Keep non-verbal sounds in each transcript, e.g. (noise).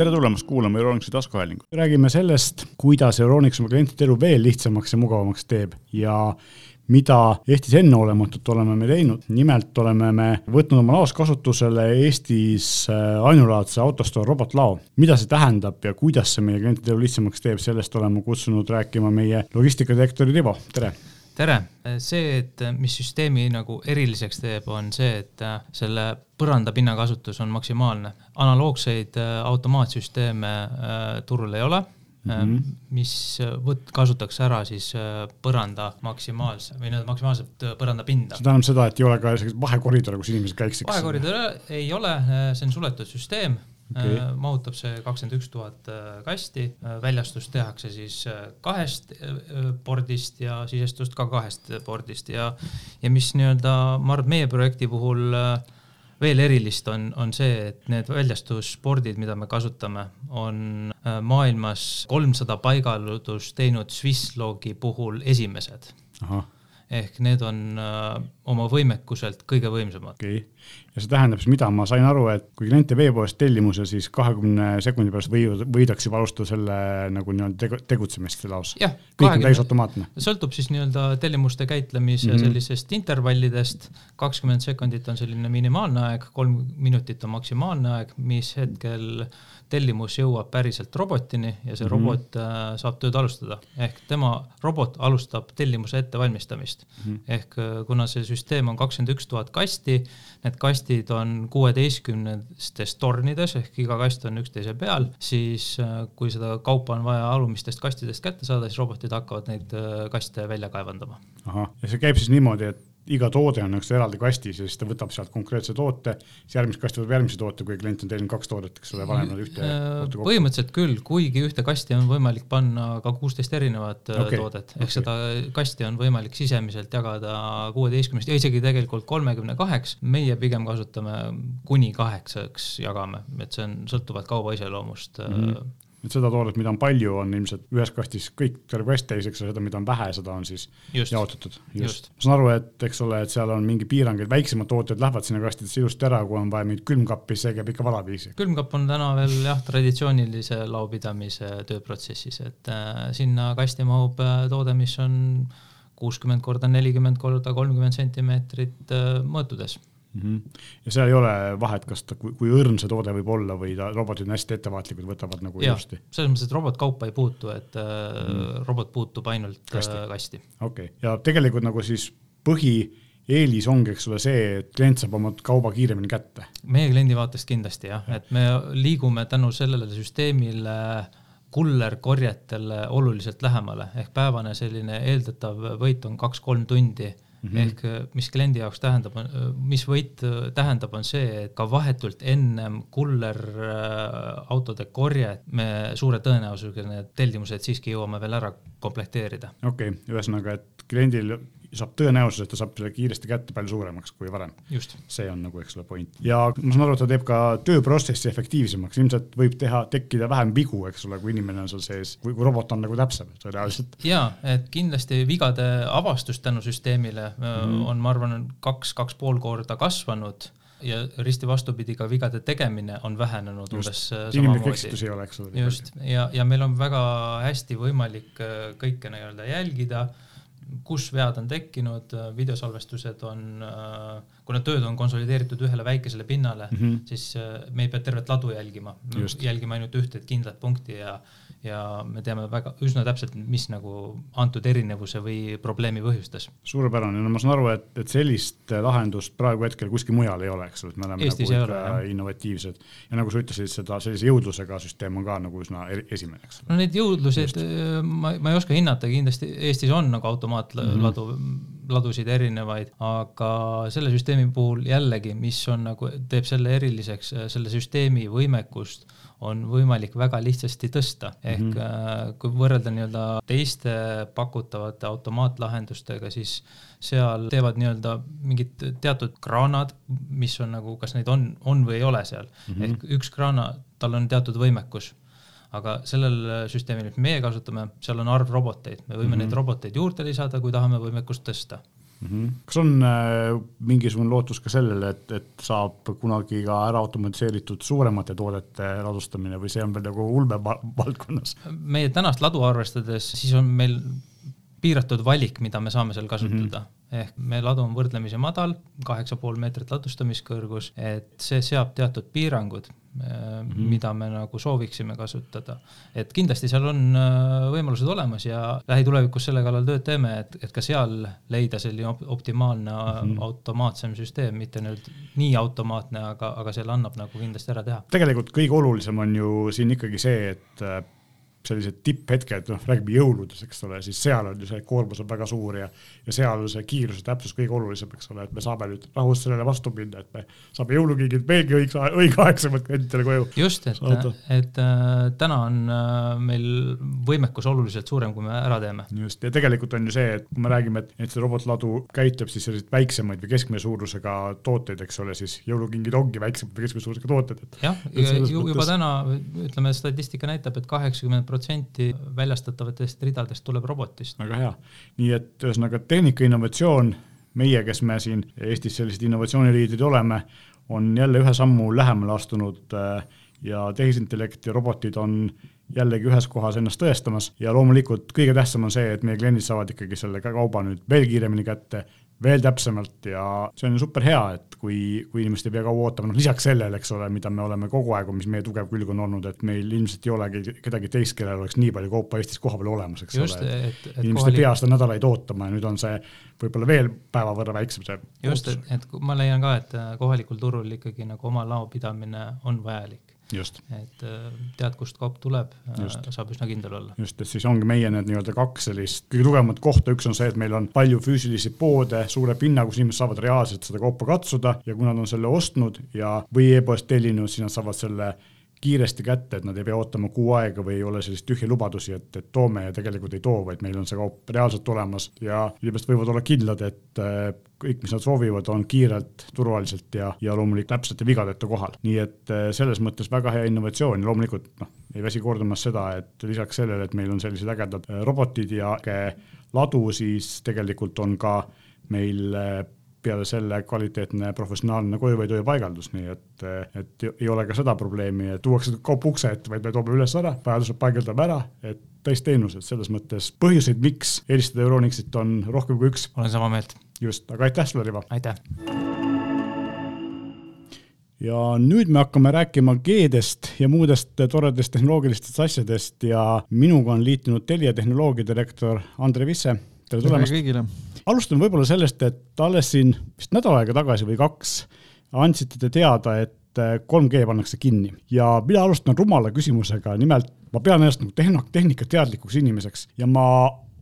tere tulemast kuulama Euronixi taskuhäälingut. räägime sellest, kuidas Euronix oma klientide elu veel lihtsamaks ja mugavamaks teeb ja mida Eestis enneolematut oleme me teinud. nimelt oleme me võtnud oma laos kasutusele Eestis äh, ainulaadse autostore robotlao. mida see tähendab ja kuidas see meie klientide elu lihtsamaks teeb, sellest oleme kutsunud rääkima meie logistikadirektori Rivo, tere tere, see, et mis süsteemi nagu eriliseks teeb, on see, et selle põrandapinna kasutus on maksimaalne. analoogseid äh, automaatsüsteeme äh, turul ei ole Mm -hmm. mis võt-, kasutaks ära siis äh, põranda maksimaalse või nii-öelda maksimaalset põrandapinda. see tähendab seda, et ei ole ka selliseid vahekoridore, kus inimesed käiksid? vahekoridore ei ole, see on suletud süsteem okay.. Äh, mahutab see kakskümmend üks tuhat äh, kasti, äh, väljastus tehakse siis kahest pordist ja sisestust ka kahest pordist. Ja, ja mis nii-öelda, ma arvan, meie projekti puhul veel erilist on, on see, et need väljastuspordid, mida me kasutame, on maailmas kolmsada paigaldust teinud Swisslogi puhul esimesed. ehk need on oma võimekuselt kõige võimsamad okay ja see tähendab siis mida, ma sain aru, et kui klient teeb e-poest tellimuse, siis kahekümne sekundi pärast või, võidakse juba alustada selle nagu nii-öelda tegutsemist laos. kõik on täisautomaatne. sõltub siis nii-öelda tellimuste käitlemise mm -hmm. sellisest intervallidest, kakskümmend sekundit on selline minimaalne aeg, kolm minutit on maksimaalne aeg, mis hetkel tellimus jõuab päriselt robotini ja see mm -hmm. robot äh, saab tööd alustada. ehk tema, robot alustab tellimuse ettevalmistamist mm. -hmm. ehk äh, kuna see süsteem on kakskümmend üks tuhat kasti, need kastid on kuueteistkümnestes tornides ehk iga kast on üksteise peal, siis äh, kui seda kaupa on vaja alumistest kastidest kätte saada, siis robotid hakkavad neid äh, kaste välja kaevandama. ahah, ja see käib siis niimoodi, et iga toode on üks eraldi kastis ja siis ta võtab sealt konkreetse toote, siis järgmist kasti võtab järgmise toote, kui klient on tellinud kaks toodet, eks ole, paneb nad ühte. Äh, põhimõtteliselt küll, kuigi ühte kasti on võimalik panna ka kuusteist erinevat äh, okay. toodet, ehk okay. seda kasti on võimalik sisemiselt jagada kuueteistkümnest ja isegi tegelikult kolmekümne kaheks. meie pigem kasutame kuni kaheksaks jagame, et see on sõltuvalt kauba iseloomust mm. -hmm et seda toodet, mida on palju, on ilmselt ühes kastis kõik terve kast täis, eks ole, seda, mida on vähe, seda on siis just, jaotatud. just, just.. ma saan aru, et eks ole, et seal on mingi piirang, et väiksemad tootjad lähevad sinna kastidesse ilusti ära, kui on vaja mingit külmkappi, see käib ikka valaviisi. külmkapp on täna veel jah, traditsioonilise laopidamise tööprotsessis, et äh, sinna kasti mahub äh, toode, mis on kuuskümmend korda nelikümmend korda kolmkümmend sentimeetrit äh, mõõtudes mm. -hmm. ja seal ei ole vahet, kas ta, kui, õrn see toode võib olla või ta, robotid on hästi ettevaatlikud, võtavad nagu ja, ilusti. selles mõttes, et robot kaupa ei puutu, et mm robot puutub ainult kasti, äh, kasti.. okei okay., ja tegelikult nagu siis põhieelis ongi, eks ole, see, et klient saab oma kauba kiiremini kätte. meie kliendi vaatest kindlasti jah ja., et me liigume tänu sellele süsteemile kullerkorjetele oluliselt lähemale, ehk päevane selline eeldatav võit on kaks-kolm tundi Mm -hmm. ehk äh, mis kliendi jaoks tähendab, äh, mis võit äh, tähendab, on see, et ka vahetult ennem kulleri korjet me suure tõenäosusega need tellimused siiski jõuame veel ära komplekteerida. okei okay., ühesõnaga, et kliendil saab tõenäosus, et ta saab selle kiiresti kätte palju suuremaks kui varem. see on nagu, eks ole, point. ja ma saan aru, et ta teeb ka tööprotsessi efektiivsemaks, ilmselt võib teha, tekkida vähem vigu, eks ole, kui inimene on seal sees, kui, kui robot on nagu täpsem tõenäoliselt. ja, et kindlasti vigade avastus tänu süsteemile mm. on, ma arvan, kaks, kaks pool korda kasvanud ja risti vastupidi, ka vigade tegemine on vähenenud umbes äh, inimlik eksitus ei ole, eks ole. just, ja, ja meil on väga hästi võimalik äh, kõike nii-öelda jälgida kus vead on tekkinud, videosalvestused on, kuna tööd on konsolideeritud ühele väikesele pinnale mm, -hmm. siis äh, me ei pea tervet ladu jälgima, jälgime ainult ühte kindlat punkti ja, ja me teame väga, üsna täpselt, mis nagu antud erinevuse või probleemi põhjustas. suurepärane, no ma saan aru, et, et sellist lahendust praegu hetkel kuskil mujal ei ole, eks ole, et me oleme Eestis nagu ikka ole, innovatiivsed. ja nagu sa ütlesid, seda sellise jõudlusega süsteem on ka nagu üsna esimene, eks ole. no neid jõudluseid äh, ma, ma ei oska hinnata, kindlasti Eestis on nagu automaatladu mm, -hmm. ladusid erinevaid, aga selle süsteemi puhul jällegi, mis on nagu, teeb selle eriliseks, selle süsteemi võimekust on võimalik väga lihtsasti tõsta, ehk mm -hmm. kui võrrelda nii-öelda teiste pakutavate automaatlahendustega, siis seal teevad nii-öelda mingid teatud kraanad, mis on nagu, kas neid on, on või ei ole seal mm, -hmm. ehk üks kraana, tal on teatud võimekus aga sellel süsteemil, mis meie kasutame, seal on arv roboteid, me võime mm -hmm. neid roboteid juurde lisada, kui tahame võimekust tõsta mm. -hmm. kas on äh, mingisugune lootus ka sellele, et, et saab kunagi ka ära automatiseeritud suuremate toodete ladustamine või see on veel nagu ulmevaldkonnas? meie tänast ladu arvestades, siis on meil piiratud valik, mida me saame seal kasutada mm. -hmm ehk meie ladu on võrdlemisi madal, kaheksa pool meetrit ladustamiskõrgus, et see seab teatud piirangud mm, -hmm. mida me nagu sooviksime kasutada. et kindlasti seal on äh, võimalused olemas ja lähitulevikus selle kallal tööd teeme, et, et ka seal leida selline optimaalne mm -hmm. automaatsem süsteem, mitte nüüd nii automaatne, aga, aga selle annab nagu kindlasti ära teha. tegelikult kõige olulisem on ju siin ikkagi see, et äh, sellised tipphetked, noh, räägime jõuludes, eks ole, siis seal on ju see koormus on väga suur ja, ja seal see kiiruse täpsus kõige olulisem, eks ole, et me saame nüüd rahus sellele vastu minna, et me saame jõulukingid veelgi õige, õigeaegsemalt klientidele koju. just, et, et äh, täna on äh, meil võimekus oluliselt suurem, kui me ära teeme. just, ja tegelikult on ju see, et kui me räägime, et, et see robotladu käitleb siis selliseid väiksemaid või keskmise suurusega tooteid, eks ole, siis jõulukingid ongi väiksemad või keskmise suurusega tooted, et. jah, juba mõttes... täna ütleme, statistika näitab et, et kaheksakümmend protsenti väljastatavatest ridadest tuleb robotist. väga hea, nii et ühesõnaga tehnika innovatsioon, meie, kes me siin Eestis sellised innovatsiooniliidrid oleme, on jälle ühe sammu lähemale astunud äh, ja tehisintellekt ja robotid on jällegi ühes kohas ennast tõestamas ja loomulikult kõige tähtsam on see, et meie kliendid saavad ikkagi selle kauba nüüd veel kiiremini kätte, veel täpsemalt ja see on ju super hea, et kui, kui inimesed ei pea kaua ootama, noh lisaks sellele, eks ole, mida me oleme kogu aeg, mis meie tugev külg on olnud, et meil ilmselt ei olegi kedagi teist, kellel oleks nii palju kaupa Eestis kohapeal olemas, eks Just, ole. inimesed kohalik... ei pea seda nädalaid ootama ja nüüd on see võib-olla veel päeva võrra väiksem see. just, et, et ma leian ka, et kohalikul turul ikkagi nagu oma lao pidamine on vajalik et äh, tead, kust kaup tuleb, äh, saab üsna kindel olla. just, et siis ongi meie need nii-öelda kaks sellist kõige tugevamat kohta, üks on see, et meil on palju füüsilisi poode, suure pinna, kus inimesed saavad reaalselt seda kaupa katsuda. Ja kui nad on selle ostnud ja, või e-poest tellinud, siis nad saavad selle kiiresti kätte, et nad ei pea ootama kuu aega või ei ole sellist tühje lubadusi, et, et toome ja tegelikult ei too, vaid meil on see kaup reaalselt olemas ja inimesed võivad olla kindlad, et äh, kõik, mis nad soovivad, on kiirelt, turvaliselt ja, ja loomulikult täpsete vigadeta kohal. nii et äh, selles mõttes väga hea innovatsioon ja loomulikult noh, ei väsi kordamas seda, et lisaks sellele, et meil on sellised ägedad äh, robotid ja ladu, siis tegelikult on ka meil peale selle kvaliteetne professionaalne kojuveetöö paigaldus, nii et, et ei ole ka seda probleemi, et tuuakse kaup ukse ette, vaid me toome üles ära, vajadusel paigaldame ära, et täisteenused, selles mõttes põhjuseid, miks eelistada Euronixit on rohkem kui üks. olen sama meelt. just, aga aitäh sulle, Rivo! aitäh! ja nüüd me hakkame rääkima G-dest ja muudest toredast tehnoloogilistest asjadest ja minuga on liitunud Telia tehnoloogia direktor Andre Visse. tere tulemast! tere kõigile! Alustan võib-olla sellest, et alles siin vist nädal aega tagasi või kaks andsite te teada, et 3G pannakse kinni. Ja mina alustan rumala küsimusega, nimelt ma pean ennast nagu tehn-, tehnikateadlikuks inimeseks. Ja ma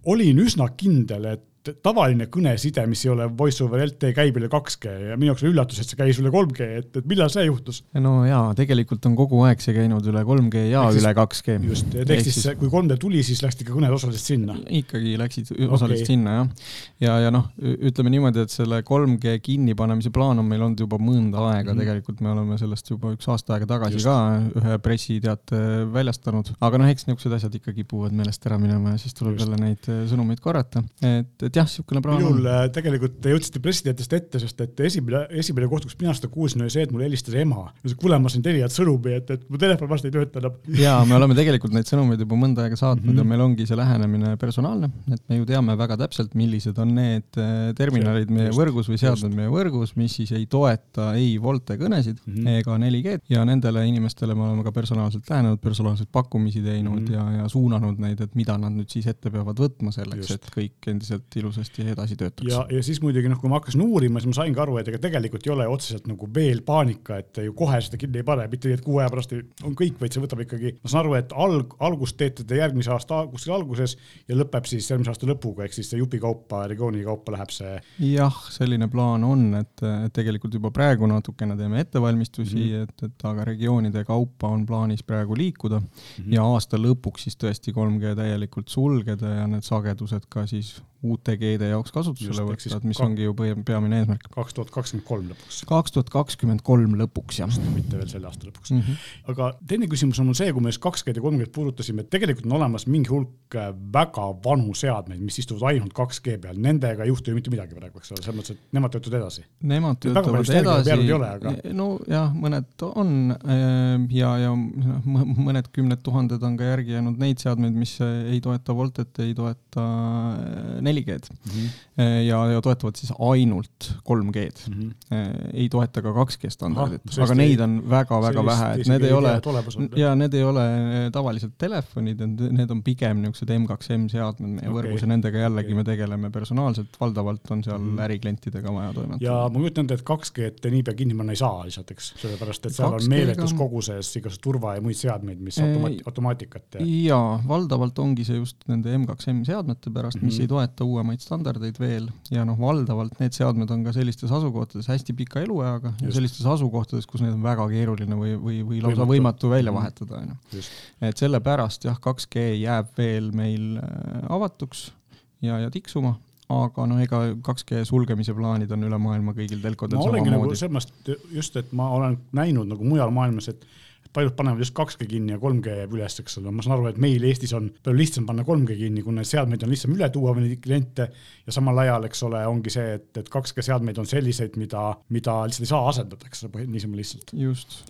olin üsna kindel, et tavaline kõneside, mis ei ole voice over LTE käib üle 2G ja minu jaoks oli üllatus, et see käis üle 3G, et, et millal see juhtus? no jaa, tegelikult on kogu aeg see käinud üle 3G ja ehk üle 2G. just, et ehk siis kui 3D tuli, siis läksid ikka kõned osaliselt sinna? ikkagi läksid osaliselt okay. sinna jah. ja, ja noh, ütleme niimoodi, et selle 3G kinnipanemise plaan on meil olnud juba mõnda aega mm, -hmm. tegelikult me oleme sellest juba üks aasta aega tagasi just. ka ühe pressiteate väljastanud, aga noh, eks niisugused asjad ikka kipuvad meelest ära minema ja siis tuleb just. jälle neid sõnumeid korrata, et, et jah, niisugune plaan minul on. Äh, tegelikult te jõudsite pressiteatest ette, sest et esimene, esimene koht, kus mina seda kuulsin, oli see, et mulle helistas ema. kuule, ma sain Telialt sõnumi, et, et mu telefon vast ei tööta enam. jaa, me oleme tegelikult neid sõnumeid juba mõnda aega saatnud mm -hmm. ja meil ongi see lähenemine personaalne, et me ju teame väga täpselt, millised on need äh, terminalid meie just, võrgus või seadmed meie võrgus, mis siis ei toeta ei volte kõnesid mm -hmm. ega 4G-d ja nendele inimestele me oleme ka personaalselt lähenenud, personaalseid pakkumisi teinud mm -hmm. ja, ja suunanud neid, et mida nad nüüd siis ette peavad võtma selleks, et kõik endiselt ilusasti hästi edasi töötaks. ja, ja siis muidugi noh, kui ma hakkasin uurima, siis ma sain ka aru, et ega tegelikult ei ole otseselt nagu veel paanika, et ju kohe seda kinni ei pane, mitte nii, et kuu aja pärast on kõik, vaid see võtab ikkagi, ma saan aru, et alg, algust teete te järgmise aasta kuskil alguses ja lõpeb siis järgmise aasta lõpuga, ehk siis see jupikaupa, regiooni kaupa läheb see. jah, selline plaan on, et tegelikult juba praegu natukene teeme ettevalmistusi mm, -hmm. et, et aga regioonide kaupa on plaanis praegu liikuda mm -hmm. ja aasta lõpuks siis tõesti 3G täielikult sulgeda ja need sagedused ka siis uute G-de jaoks kasutusele et mis ongi ju põhi, peamine eesmärk. kaks tuhat kakskümmend kolm lõpuks. kaks tuhat kakskümmend kolm lõpuks, jah. mitte veel selle aasta lõpuks mm. -hmm. aga teine küsimus on mul see, kui me just 2G-d ja 3G-d puudutasime, et tegelikult on olemas mingi hulk äh, väga vanu seadmeid, mis istuvad ainult 2G peal, nendega ei juhtu ju mitte midagi praegu, eks ole, selles mõttes, et nemad töötavad edasi. Nemad töötavad edasi, aga... nojah, mõned on äh, ja, ja noh, mõned kümned tuhanded on ka järgi jäänud neid seadmeid, mis ei toeta Voltet, ei toeta 4G-d mm -hmm. ja, ja toetavad siis ainult 3G-d mm. -hmm. ei toeta ka 2G standardit, aga neid on väga-väga vähe, et need ei ole, ja need ei ole tavaliselt telefonid, need on pigem niisugused M2M seadmed meie okay. võrgus ja nendega jällegi okay. me tegeleme personaalselt, valdavalt on seal mm -hmm. äriklientidega vaja toimetada. ja ma kujutan ette, et 2G-d niipea kinni panna ei saa lihtsalt, eks, sellepärast et seal on meeletus koguses igasuguseid turva ja muid seadmeid, mis automaat-, automaatikat ja. jaa, valdavalt ongi see just nende M2M seadmete pärast mm, -hmm. mis ei toeta uuemaid standardeid veel ja noh, valdavalt need seadmed on ka sellistes asukohtades hästi pika elueaga ja sellistes asukohtades, kus neid on väga keeruline või, või, või lausa võimatu, võimatu välja mhm. vahetada, on ju. et sellepärast jah, 2G jääb veel meil äh, avatuks ja, ja tiksuma, aga noh, ega 2G sulgemise plaanid on üle maailma kõigil telkodel samamoodi. ma olengi nagu sellepärast just, et ma olen näinud nagu mujal maailmas, et paljud panevad just 2G kinni ja 3G jääb üles, eks ole, ma saan aru, et meil Eestis on palju lihtsam panna 3G kinni, kuna seadmeid on lihtsam üle tuua või neid kliente. Ja samal ajal, eks ole, ongi see, et, et 2G seadmeid on selliseid, mida, mida lihtsalt ei saa asendada, eks ole, niisama lihtsalt.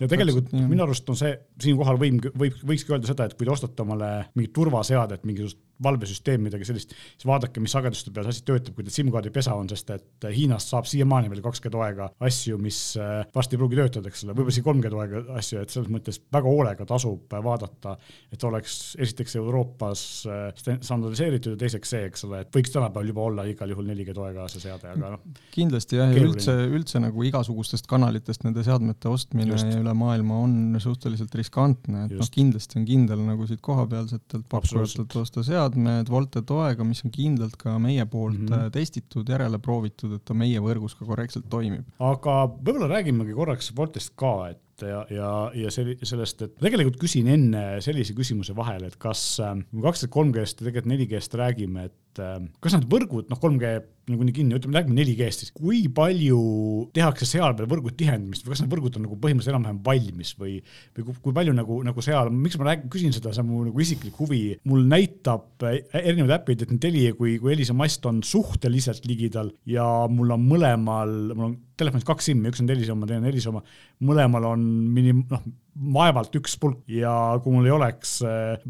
ja tegelikult täpselt, minu arust on see, siinkohal võib, võib, võikski öelda seda, et kui te ostate omale mingit turvaseadet, mingisugust valvesüsteem, midagi sellist, siis vaadake, mis sageduste peal see asi töötab, kui teil SIM-kaardi pesa on, sest et Hiinast saab siiamaani veel 2G toega asju, mis äh, varsti ei pruugi töötada, eks ole, võib-olla isegi 3G toega asju, et selles mõttes väga hoolega tasub vaadata, et oleks esiteks Euroopas äh, standardiseeritud ja teiseks see, eks ole, et võiks tänapäeval juba olla igal juhul 4G toega see seade, aga noh. kindlasti jah, ja üldse, üldse nagu igasugustest kanalitest nende seadmete ostmine Just. üle maailma on suhteliselt riskantne, et noh, kindlasti on kindel nagu siit kohapealsetelt pakkujatelt osta seadmeid, seadmed Volte toega, mis on kindlalt ka meie poolt mm -hmm. testitud, järele proovitud, et ta meie võrgus ka korrektselt toimib. aga võib-olla räägimegi korraks Voltest ka, et ja, ja, ja see, sellest, et tegelikult küsin enne sellise küsimuse vahele, et kas, äh, kui kaks tuhat kolm G-st ja tegelikult neli G-st räägime, et äh, kas need võrgud, noh, 3G nagunii kinni, ütleme, räägime 4G-st siis, kui palju tehakse seal veel võrgu tihendamist või kas need võrgud on nagu põhimõtteliselt enam-vähem valmis või, või kui, kui palju nagu, nagu seal, miks ma räägin, küsin seda, see on mu nagu isiklik huvi, mul näitab erinevad äpid, et nii Telia kui, kui Elisa mast on suhteliselt ligidal ja mul on mõlemal, mul on telefonis kaks SIM-i, üks on Elisa oma, teine on Elisa oma, mõlemal on minim-, noh, vaevalt üks pulk ja kui mul ei oleks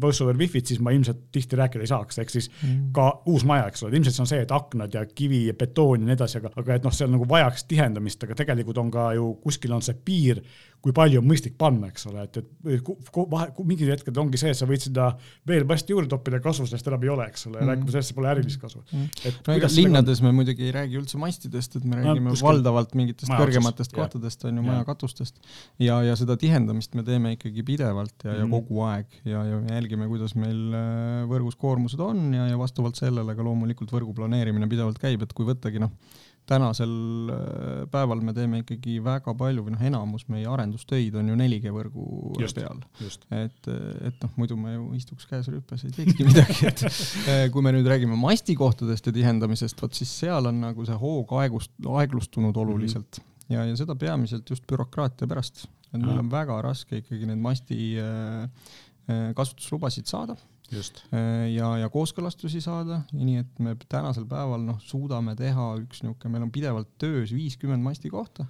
voice over wifi't, siis ma ilmselt tihti rääkida ei saaks, ehk siis mm. ka uus maja, eks ole, ilmselt see on see, et aknad ja kivi ja betoon ja nii edasi, aga, aga et noh, seal nagu vajaks tihendamist, aga tegelikult on ka ju kuskil on see piir, kui palju on mõistlik panna, eks ole, et, et vahe, mingid hetked ongi see, et sa võid sinna veel pasti juurde toppida, kasu sellest enam ei ole, eks ole. Mm., rääkima sellest, pole ärilist kasu. Mm.. no ega linnades me muidugi ei räägi üldse mastidest, et me räägime no, kuskil, valdavalt mingitest kõrgematest kohtadest, on ju, majakatustest. ja, ja seda tihendamist me teeme ikkagi pidevalt ja mm., ja kogu aeg ja, ja me jälgime, kuidas meil äh, võrgus koormused on ja, ja vastavalt sellele ka loomulikult võrgu planeerimine pidevalt käib, et kui võttagi noh, tänasel äh, päeval me teeme ikkagi väga palju või noh, enamus meie arendustöid on ju 4G võrgu just, peal. et, et noh, muidu me ju istuks käes rüpes, ei teekski (laughs) midagi, et äh, kui me nüüd räägime mastikohtadest ja tihendamisest, vot siis seal on nagu see hoog aegust, aeglustunud oluliselt mm -hmm. ja, ja seda peamiselt just bürokraatia pärast, et meil on väga raske ikkagi neid masti äh, kasutuslubasid saada. Äh, ja, ja kooskõlastusi saada, nii et me tänasel päeval noh, suudame teha üks niisugune, meil on pidevalt töös viiskümmend masti kohta,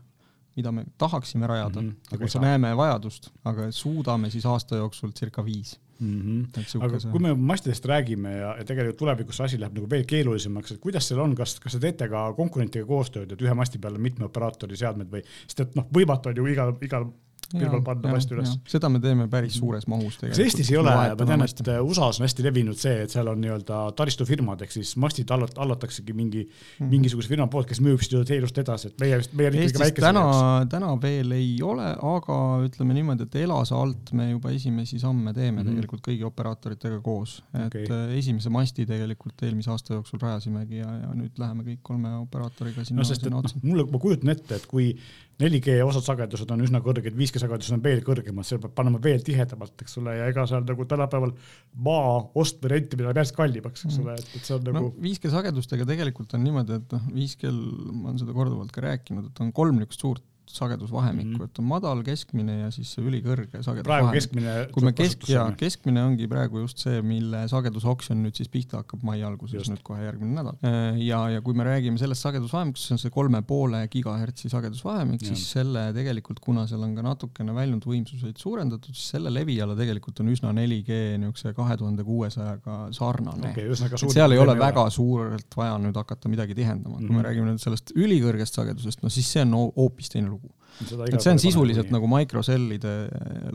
mida me tahaksime rajada. Mm, -hmm, kus näeme vajadust, aga suudame siis aasta jooksul circa viis. Mm. -hmm. aga see... kui me mastidest räägime ja, ja tegelikult tulevikus see asi läheb nagu veel keerulisemaks, et kuidas seal on, kas, kas te teete ka konkurentidega koostööd, et ühe masti peal on mitme operaatori seadmed või, sest et noh, võimatu on ju igal, igal pilvel panna hästi üles. seda me teeme päris suures mahus tegelikult. Eestis ei ole, ma tean, et USA-s on hästi levinud see, et seal on nii-öelda taristufirmad ehk siis mastid allat-, allataksegi mingi mm, -hmm. mingisuguse firma poolt, kes müüb seda teenust edasi, et meie vist, meie oleme ikkagi väikesed. täna, täna veel ei ole, aga ütleme niimoodi, et Elasa alt me juba esimesi samme teeme mm -hmm. tegelikult kõigi operaatoritega koos, et okay. Äh, esimese masti tegelikult eelmise aasta jooksul rajasimegi ja, ja nüüd läheme kõik kolme operaatoriga sinna, no, sinna otsa. mulle, ma kujutan ette, et kui 4G osad sagedused on üsna kõrged, 5G sagedused on veel kõrgemad, seal peab panema veel tihedamalt, eks ole, ja ega seal nagu tänapäeval maa ost või rentimine läheb järjest kallimaks, eks ole, et, et see on nagu no 5G sagedustega tegelikult on niimoodi, et noh, 5G-l ma olen seda korduvalt ka rääkinud, et on kolm niisugust suurt sagedusvahemikku mm, -hmm. et on madal, keskmine ja siis ülikõrge sagedusvahemik. praegu keskmine. kui me kesk, jaa, keskmine ongi praegu just see, mille sagedusoksjon nüüd siis pihta hakkab mai alguses, nüüd kohe järgmine nädal. Äh, ja, ja kui me räägime sellest sagedusvahemikust, see on see kolme poole gigahertsi sagedusvahemik, siis selle tegelikult, kuna seal on ka natukene väljundvõimsuseid suurendatud, siis selle leviala tegelikult on üsna 4G niisuguse kahe tuhande kuuesajaga sarnane okay,. seal ei ole väga suurelt vaja nüüd hakata midagi tihendama mm, -hmm. kui me mhm. räägime nüüd sellest ülikõrgest sagedusest, no siis see on hoopis teine lugu et see on sisuliselt nagu microcell'ide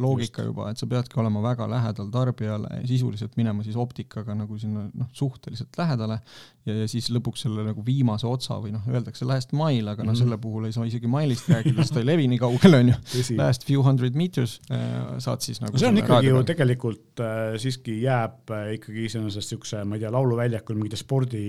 loogika Just. juba, et sa peadki olema väga lähedal tarbijale ja sisuliselt minema siis optikaga nagu sinna noh, suhteliselt lähedale ja, ja siis lõpuks selle nagu viimase otsa või noh, öeldakse last mile, aga noh, selle puhul ei saa isegi mailist rääkida, sest ta ei levi nii kaugele, onju. Last few hundred meters äh, saad siis nagu see on ikkagi ju tegelikult äh, siiski jääb äh, ikkagi iseenesest siukse, ma ei tea, lauluväljakul mingite spordi,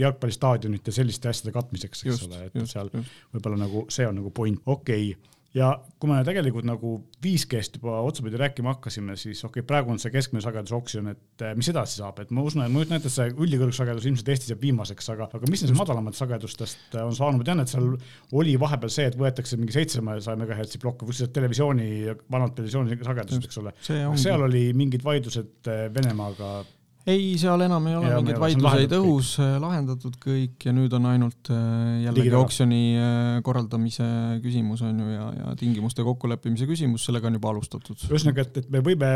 jalgpallistaadionite selliste asjade katmiseks, eks just, ole, et just, seal võib-olla nagu see on nagu point, okei okay ja kui me tegelikult nagu 5G-st juba otsapidi rääkima hakkasime, siis okei okay,, praegu on see keskmine sagedusoksjon, et eh, mis edasi saab, et ma usun, et ma kujutan ette, et see ülikõrgsagedus ilmselt Eestis jääb viimaseks, aga, aga mis nendest madalamatest sagedustest on saanud, ma tean, et seal oli vahepeal see, et võetakse mingi seitsesaja megahertsi plokk, kus televisiooni, vanad televisiooni sagedused, eks ole. seal oli mingid vaidlused eh, Venemaaga ei, seal enam ei ole ja, mingeid vaidluseid õhus kõik. Äh, lahendatud kõik ja nüüd on ainult äh, jällegi oksjoni äh, korraldamise küsimus on ju ja, ja tingimuste kokkuleppimise küsimus, sellega on juba alustatud. ühesõnaga, et, et me võime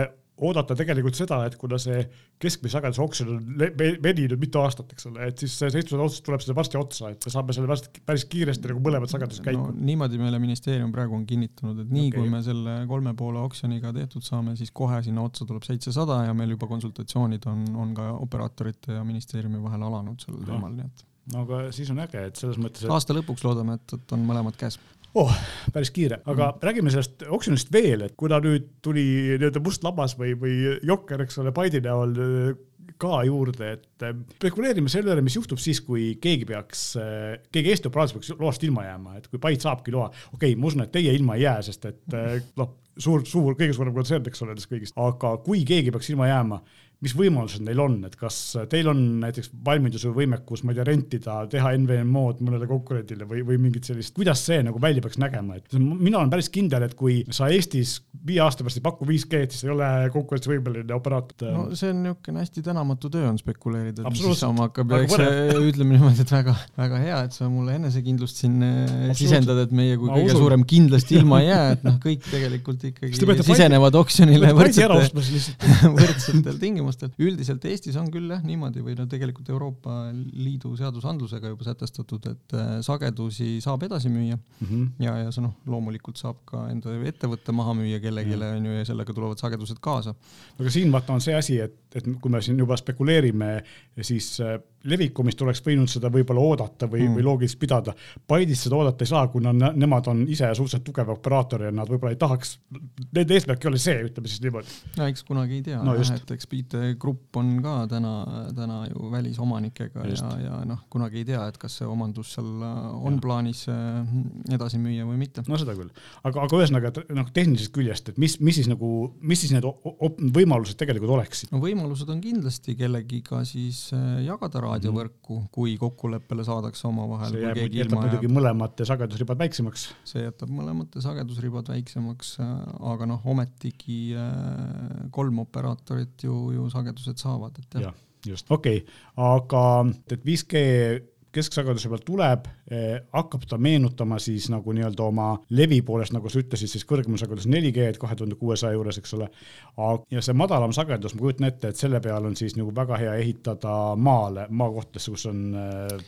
oodata tegelikult seda, et kuna see keskmise sageduse oksjon on veninud mitu aastat, eks ole, et siis see seitsmesada otsus tuleb selle varsti otsa, et me saame selle varsti päris kiiresti nagu mõlemad sagedused käiku no,. niimoodi meile ministeerium praegu on kinnitanud, et nii okay. kui me selle kolme poole oksjoniga tehtud saame, siis kohe sinna otsa tuleb seitsesada ja meil juba konsultatsioonid on, on ka operaatorite ja ministeeriumi vahel alanud sellel teemal, nii et no aga siis on äge, et selles mõttes et.... aasta lõpuks loodame, et, et on mõlemad käes oh, päris kiire, aga mm. räägime sellest oksjonist veel, et kuna nüüd tuli nii-öelda must labas või, või jokker, eks ole, Paide näol äh, ka juurde, et äh, spekuleerime selle üle, mis juhtub siis, kui keegi peaks, äh, keegi Eesti operaator peaks loast ilma jääma, et kui Paide saabki loa, okei okay,, ma usun, et teie ilma ei jää, sest et noh, suur, suur, kõige suurem kontsern, eks ole, nendest kõigist, aga kui keegi peaks ilma jääma mis võimalused neil on, et kas teil on näiteks valmidus või võimekus, ma ei tea, rentida, teha NVMO-d mõnele konkurendile või, või mingit sellist, kuidas see nagu välja peaks nägema, et mina olen päris kindel, et kui sa Eestis viie aasta pärast ei paku 5G-d, siis ei ole konkurentsivõimeline operaator. no see on niisugune hästi tänamatu töö on spekuleerida, mis siis saama hakkab. Ja eks (laughs) ütleme niimoodi, et väga, väga hea, et sa mulle enesekindlust siin eh, sisendad, et meie kui ma kõige usun. suurem kindlasti ilma ei jää, et noh, kõik tegelikult (laughs) ikkagi sisenevad oksjonile võrdsetel, (laughs) võrdsetel tingimustel tingimustel. üldiselt Eestis on küll jah niimoodi või no tegelikult Euroopa Liidu seadusandlusega juba sätestatud, et äh, sagedusi saab edasi müüa mm -hmm. ja, ja see noh, loomulikult saab ka enda ettevõtte maha müüa kellelegi on ju ja sellega tulevad sagedused kaasa. aga siin vaata on see asi, et, et kui me siin juba spekuleerime, siis äh, levikumist oleks võinud seda võib-olla oodata või mm., või loogiliselt pidada. Paidis seda oodata ei saa, kuna nemad on ise suhteliselt tugev operaator ja nad võib-olla ei tahaks, nende eesmärk ei ole see, ütleme siis niimoodi. no eks kunagi ei tea no,, et eks IT Grupp on ka täna, täna ju välisomanikega just. ja, ja noh, kunagi ei tea, et kas see omandus seal on ja. plaanis äh, edasi müüa või mitte. no seda küll, aga, aga ühesõnaga, noh, tehnilisest küljest, et mis, mis siis nagu, mis siis need võimalused tegelikult oleksid? no võimalused on kindlasti kellegiga siis äh, jagada raadiovõrku, kui kokkuleppele saadakse omavahel. see jääb, jätab muidugi mõlemate sagedusribad väiksemaks. see jätab mõlemate sagedusribad väiksemaks, aga noh, ometigi äh, kolm operaatorit ju, ju sagedused saavad, et jah ja, just, okei okay., aga et 5G kesksageduse pealt tuleb eh,, hakkab ta meenutama siis nagu nii-öelda oma levi poolest, nagu sa ütlesid, siis kõrgema sagedus 4G-d kahe tuhande kuuesaja juures, eks ole. ja see madalam sagedus, ma kujutan ette, et selle peale on siis nagu väga hea ehitada maale, maakohtadesse, kus on eh,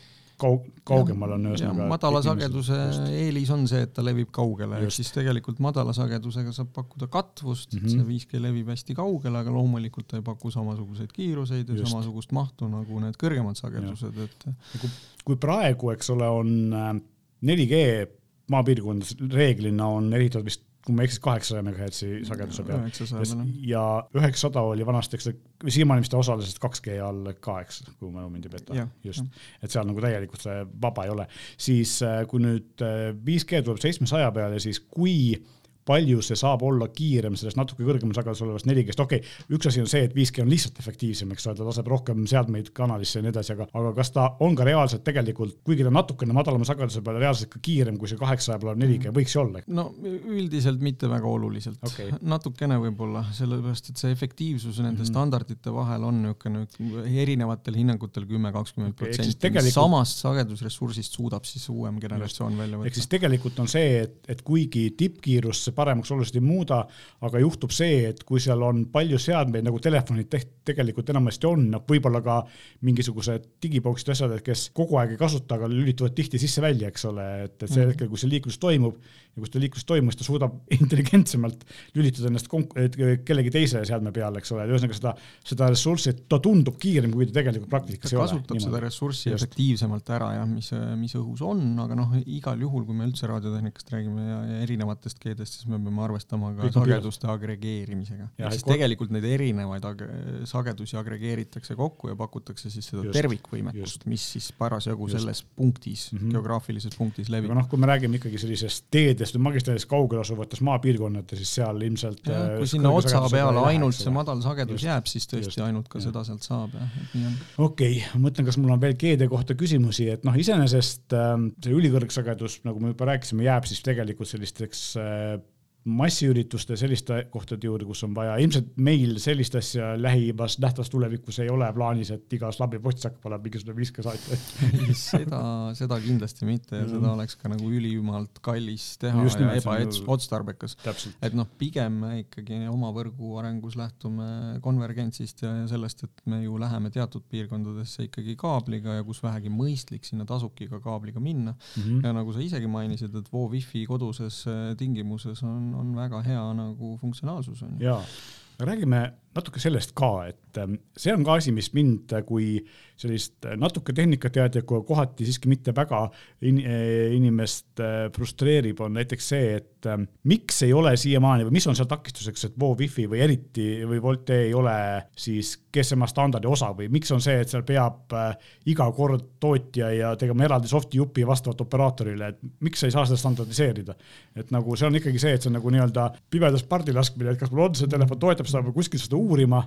kaug-, kaugemal on ühesõnaga. madala sageduse eelis on see, et ta levib kaugele, ehk siis tegelikult madala sagedusega saab pakkuda katvust mm, -hmm. see 5G levib hästi kaugele, aga loomulikult ta ei paku samasuguseid kiiruseid ja Just. samasugust mahtu nagu need kõrgemad sagedused, et. Kui, kui praegu, eks ole, on 4G äh, maapiirkondades reeglina on ehitatud vist kui ma ei eksi, kaheksasaja megahertsi sageduse peal. ja üheksasada oli vanasti, eks ta siiamaani vist osalesid 2G all ka, eks, kui mälu mind ei peta, just. et seal nagu täielikult see vaba ei ole. siis äh, kui nüüd 5G äh, tuleb seitsmesaja peale, siis kui palju see saab olla kiirem sellest natuke kõrgemal sagedusel olevast 4G-st, okei okay,, üks asi on see, et 5G on lihtsalt efektiivsem, eks ole, ta laseb rohkem seadmeid kanalisse ja nii edasi, aga, aga kas ta on ka reaalselt tegelikult, kuigi ta natukene madalama sageduse peal, reaalselt ka kiirem kui see kaheksasaja peal 4G mm. võiks ju olla? no üldiselt mitte väga oluliselt okay., (laughs) natukene võib-olla, sellepärast et see efektiivsus nende mm -hmm. standardite vahel on niisugune erinevatel hinnangutel kümme, kakskümmend protsenti, samast sagedusressursist suudab siis uuem generatsioon välja võtta. ehk siis tegelikult on see, et, et kuigi tippkiirus see paremaks oluliselt ei muuda, aga juhtub see, et kui seal on palju seadmeid, nagu telefonid teht-, tegelikult enamasti on, noh, võib-olla ka mingisugused digiboksid, asjad, et kes kogu aeg ei kasuta, aga lülituvad tihti sisse-välja, eks ole, et, et see mm. hetkel, kui see liiklus toimub ja kui seda liiklust toimub, siis ta suudab (laughs) intelligentsemalt lülitada ennast kellegi teise seadme peale, eks ole, ühesõnaga seda, seda ressurssi, ta tundub kiirem, kui ta tegelikult praktikas ei ole. kasutab niimoodi. seda ressurssi efektiivsemalt ära jah, mis, mis õhus on, aga noh, igal juhul, kui me üldse raadiotehnikast räägime ja, ja erinevatest keedest, siis me peame arvestama ka Kõik sageduste agregeerimisega. ehk siis tegelikult neid erinevaid ag sagedusi agregeeritakse kokku ja pakutakse siis seda just, tervikvõimekust, mis siis parasjagu selles punktis mm, -hmm. geograafilises punktis levib. aga noh, kui me räägime ikkagi sellisest teedest või magistraalidest kaugel asuvates maapiirkondades, siis seal ilmselt ja, äh, kui sinna otsa peale ainult see madal sagedus just, jääb, siis tõesti just, ainult ka ja. seda sealt saab, jah, et nii on. okei okay,, ma mõtlen, kas mul on veel GD kohta küsimusi, et noh, iseenesest äh, see ülikõrgsagedus, nagu me juba rääkisime, jääb siis tegelikult sellisteks äh, massiürituste selliste kohtade juurde, kus on vaja, ilmselt meil sellist asja lähivas nähtavas tulevikus ei ole plaanis, et igas labipostis hakkab olema mingisugune viskesaatja (laughs) seda, (laughs) seda kindlasti mitte ja mm. seda oleks ka nagu ülimalt kallis teha Just ja ebaotstarbekas. et noh, pigem me ikkagi oma võrgu arengus lähtume konvergentsist ja, ja sellest, et me ju läheme teatud piirkondadesse ikkagi kaabliga ja kus vähegi mõistlik, sinna tasubki ka kaabliga minna mm. -hmm. ja nagu sa isegi mainisid, et Vo Wi-Fi koduses äh, tingimuses on on, on väga hea nagu funktsionaalsus on ju. jaa, räägime natuke sellest ka, et ähm, see on ka asi, mis mind kui sellist natuke tehnikateadlikku, kohati siiski mitte väga in, äh, inimest äh, frustreerib, on näiteks see, et ähm, miks ei ole siiamaani või mis on seal takistuseks, et Vo Wi-Fi või eriti või Volte ei ole siis GSMA standardi osa või miks on see, et seal peab äh, iga kord tootja ja tegema eraldi soft'i jupi vastavalt operaatorile, et miks ei saa seda standardiseerida? et nagu see on ikkagi see, et see on nagu nii-öelda pimedas pardi laskmine, et kas mul on see telefon toetab seda või kuskil seda uurima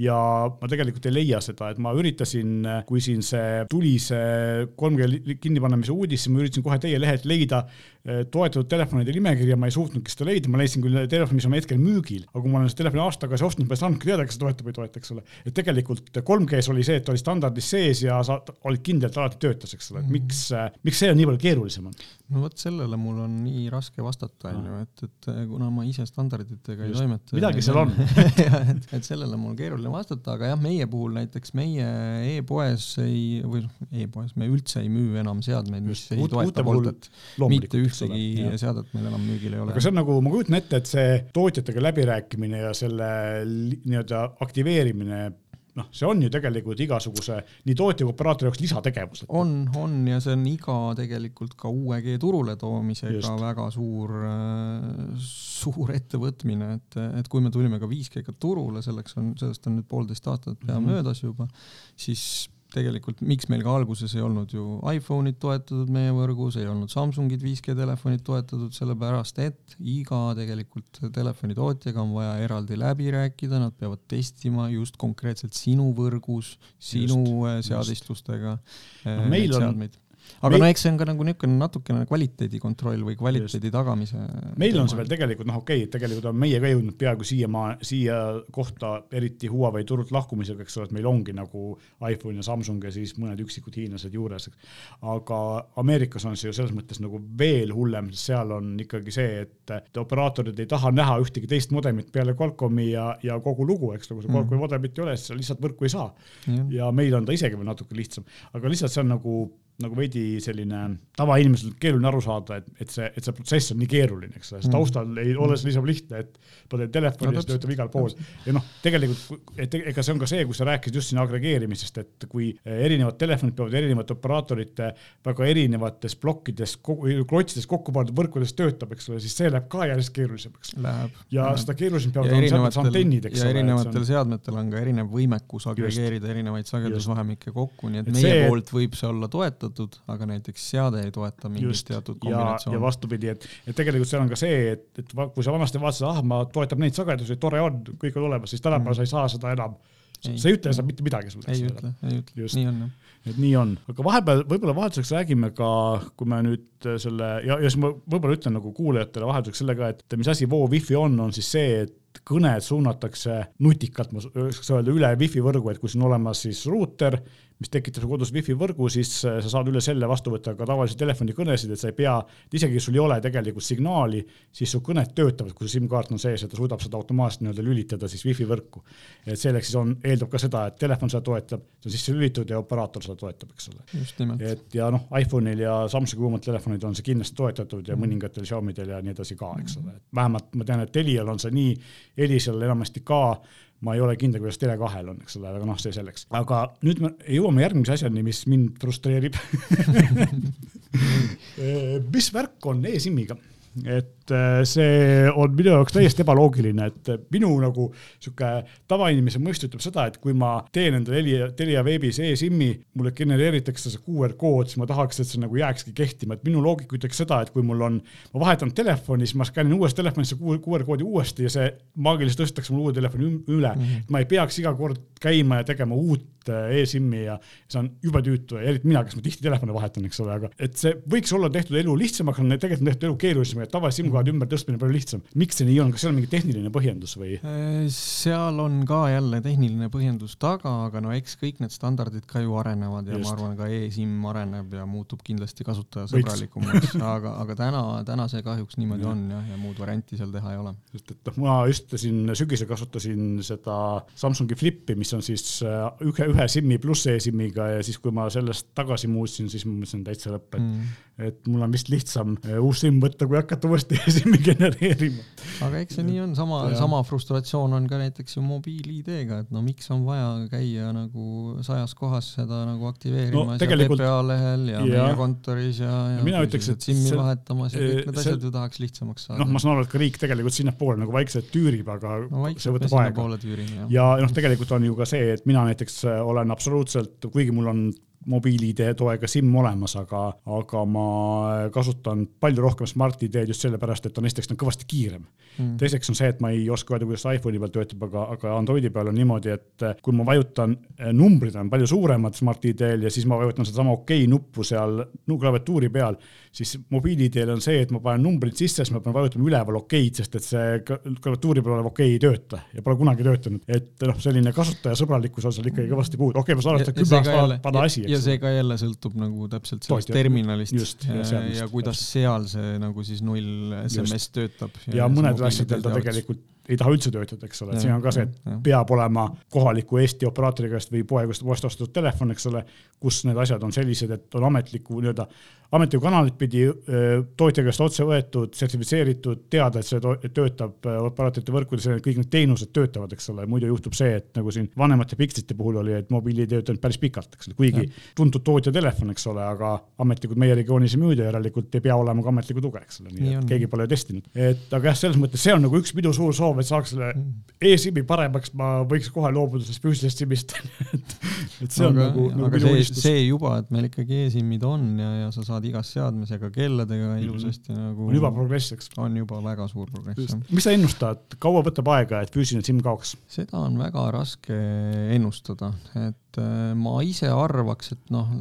ja ma tegelikult ei leia seda, et ma üritasin, kui siin see tuli see 3G kinnipanemise uudis, siis ma üritasin kohe teie lehelt leida eh, toetatud telefonide nimekirja, ma ei suutnudki seda leida, ma leidsin küll telefoni, mis on hetkel müügil, aga kui ma olen seda telefoni aasta tagasi ostnud, ma ei saanudki teada, kas see toetab või ei toeta, eks ole. et tegelikult 3G-s oli see, et oli standardis sees ja sa olid kindel, et alati töötas, eks ole, et miks, miks see on nii palju keerulisem on? No vot sellele mul on nii raske vastata, on ju, et, et kuna ma ise standarditega Just, ei toimeta. midagi seal on (laughs) et, et sellele mul keeruline vastata, aga jah, meie puhul näiteks meie e-poes ei, või noh, e-poes me üldse ei müü enam seadmeid, mis Just, ei toeta Voltet. mitte ühtegi seadet meil enam müügil ei ole. aga see on nagu, ma kujutan ette, et see tootjatega läbirääkimine ja selle nii-öelda aktiveerimine noh, see on ju tegelikult igasuguse nii tootja kui operaatori jaoks lisategevus. on, on ja see on iga tegelikult ka uue G turule toomisega Just. väga suur, suur ettevõtmine, et, et kui me tulime ka 5G-ga turule, selleks on, sellest on nüüd poolteist aastat pea mm -hmm. möödas juba, siis tegelikult, miks meil ka alguses ei olnud ju iPhone'id toetatud meie võrgus, ei olnud Samsungid 5G telefonid toetatud, sellepärast et iga tegelikult telefonitootjaga on vaja eraldi läbi rääkida, nad peavad testima just konkreetselt sinu võrgus, sinu just, seadistustega no, äh, meil on aga no eks see on ka nagu niisugune natukene kvaliteedikontroll või kvaliteedi Just. tagamise. meil on see veel tegelikult noh, okei okay,, tegelikult on meie ka jõudnud peaaegu siiamaa, siia kohta, eriti Huawei turult lahkumisega, eks ole, et meil ongi nagu iPhone ja Samsung ja siis mõned üksikud hiinlased juures. aga Ameerikas on see ju selles mõttes nagu veel hullem, sest seal on ikkagi see, et operaatorid ei taha näha ühtegi teist modemit peale Qualcomm'i ja, ja kogu lugu, eks, nagu see Qualcomm'i mm. modemit ei ole, siis sa lihtsalt võrku ei saa. ja meil on ta isegi veel natuke lihtsam, aga lihtsalt see on nagu nagu veidi selline tavainimesel keeruline aru saada, et, et see, et see protsess on nii keeruline, eks ole, sest mm. taustal ei ole see niisama lihtne, et paned telefoni ja no, see töötab igal pool. ja noh, tegelikult, et ega see on ka see, kus sa rääkisid just siin agregeerimisest, et kui erinevad telefonid peavad erinevate operaatorite väga erinevates plokkides, klotsides kokku pandud võrkudes töötab, eks ole, siis see läheb ka järjest keerulisemaks. ja läheb. seda keerulisem peavad olema antennid, eks ole. ja erinevatel on... seadmetel on ka erinev võimekus agregeerida just. erinevaid sagedusvahemikke kokku, nii et, et meie see, poolt võib see olla toetatud, aga näiteks seade ei toeta mingit just. teatud kombinatsiooni. ja vastupidi, et, et tegelikult seal on ka see, et, et kui sa vanasti vaatasid, ah, ma toetab neid sagedusi, tore on, kõik on olemas, siis tänapäeval mm. sa ei saa seda enam see ei ütle seda mitte midagi sulle. ei ütle, ei ütle, nii on jah et nii on, aga vahepeal võib-olla vahelduseks räägime ka, kui me nüüd selle ja, ja siis ma võib-olla ütlen nagu kuulajatele vahelduseks selle ka, et mis asi Voo Wi-Fi on, on siis see, et kõned suunatakse nutikalt, ma saaks öelda, üle wifi võrgu, et kui sul on olemas siis ruuter, mis tekitab su kodus wifi võrgu, siis äh, sa saad üle selle vastu võtta ka tavalisi telefonikõnesid, et sa ei pea, isegi sul ei ole tegelikult signaali, siis su kõned töötavad, kui su SIM-kaart on sees ja ta suudab seda automaatselt nii-öelda lülitada siis wifi võrku. et selleks siis on, eeldab ka seda, et telefon seda toetab, see on sisse lülitatud ja operaator seda toetab, eks ole. et ja noh, iPhone'il ja Samsungi uuematel telefonitel on see kindlasti toetatud ja mm. mõningatel Xiaomi'del ja nii edasi ka, eks ole, et vähemalt ma tean, et Telial on see nii, Elisal enamasti ka ma ei ole kindel, kuidas Tele2-l on, eks ole, aga noh, see selleks. aga nüüd me jõuame järgmise asjani, mis mind frustreerib (laughs) (laughs) mis värk on e-SIM-iga? Et äh, see on minu jaoks täiesti ebaloogiline, et minu nagu sihuke tavainimese mõist ütleb seda, et kui ma teen endale Telia, Telia veebis e-SIM-i, mulle genereeritakse see QR kood, siis ma tahaks, et see nagu jääkski kehtima, et minu loogika ütleks seda, et kui mul on, ma vahetan telefoni, siis ma skännin uuest telefonist see QR koodi uuesti ja see maagiliselt tõstetakse mul uue telefoni üle mm. -hmm. ma ei peaks iga kord käima ja tegema uut äh, e-SIM-i ja see on jube tüütu ja eriti mina, kes ma tihti telefone vahetan, eks ole, aga et see võiks olla tehtud elu lihtsamaks, on tegelikult on tehtud elu keerulisemaks, et tavalise SIM-kaardi ümbertõstmine palju lihtsam. miks see nii on, kas seal on mingi tehniline põhjendus või? Äh, seal on ka jälle tehniline põhjendus taga, aga no eks kõik need standardid ka ju arenevad ja Just. ma arvan, ka e-SIM areneb ja muutub kindlasti kasutajasõbralikumaks, (laughs) aga, aga täna, täna see kahjuks niimoodi ja. on jah, ja muud varianti seal teha ei ole. sest et noh, ma just siin sügisel kasutasin seda Samsungi Flippi, mis on siis äh, ühe, ühe SIM-i pluss e-SIM-iga ja siis, kui ma sellest tagasi muutsin, siis ma mõtlesin täitsa lõpp, et mm et mul on vist lihtsam äh, uus SIM võtta, kui hakata uuesti (laughs) SIM-i genereerima. aga eks see nii on, sama, sama frustratsioon on ka näiteks ju mobiil-ID-ga, et no miks on vaja käia nagu sajas kohas seda nagu aktiveerimas no, tegelikult, ja PPA lehel ja, ja meie kontoris ja, ja, ja mina ütleks, et SIM-i see, vahetamas ja kõik need asjad ju tahaks lihtsamaks saada. noh, ma saan aru, et ka riik tegelikult sinnapoole nagu vaikselt tüürib, aga no, see võtab aega. ja noh, tegelikult on ju ka see, et mina näiteks olen absoluutselt, kuigi mul on mobiil-ID toega SIM olemas, aga, aga ma kasutan palju rohkem Smart-ID-d just sellepärast, et on esiteks ta on kõvasti kiirem. Mm.. teiseks on see, et ma ei oska öelda, kuidas iPhone'i peal töötab, aga, aga Androidi peal on niimoodi, et kui ma vajutan, numbrid on palju suuremad Smart-ID-l ja siis ma vajutan sedasama okei okay nuppu seal klaviatuuri peal, siis mobiil-ID-l on see, et ma panen numbrid sisse, siis ma pean vajutama üleval okeid, sest et see klaviatuuri peal olev okei ei tööta ja pole kunagi töötanud. et noh, selline kasutajasõbralikkus on seal ikkagi kõvasti puudu, okei okay,, ma saan aru, et kümme aastat vana asi, ja see ka jälle sõltub nagu täpselt sellest Tootja. terminalist just, ja, ja, ja kuidas seal see nagu siis null SMS just. töötab. ja, ja mõnedel asjadel ta tegelikult ei taha üldse töötada, eks ole, et siin on ka see, et ja. peab olema kohaliku Eesti operaatori käest või poegust poest ostetud telefon, eks ole, kus need asjad on sellised, et on ametliku nii-öelda, ametlikku kanalit pidi tootja käest otse võetud, sertifitseeritud, teada, et see töötab operaatorite võrkudes, kõik need teenused töötavad, eks ole, muidu juhtub see, et nagu siin vanemate Pixite puhul oli, et mobiil ei töötanud päris pikalt, eks ole, kuigi ja. tuntud tootja telefon, eks ole, aga ametlikult meie regioonis ei müüda, järelikult ei pea olema ka ametlikku tuge, eks ole, nii et keegi pole testinud. et aga jah, selles mõttes see on nagu üks pidu suur soov, et saaks selle e-SIM-i paremaks, ma võiks kohe loobuda sellest füüsilisest SIM-ist et, (laughs) et see on aga, nagu, nagu aga see, see juba, et meil ikkagi e-SIM-id on ja, ja sa saad igas seadmes ja ka kelladega ilusasti mm nagu. on juba progress, eks. on juba väga suur progress. mis sa ennustad, kaua võtab aega, et füüsiline SIM kaoks? seda on väga raske ennustada, et äh, ma ise arvaks, et noh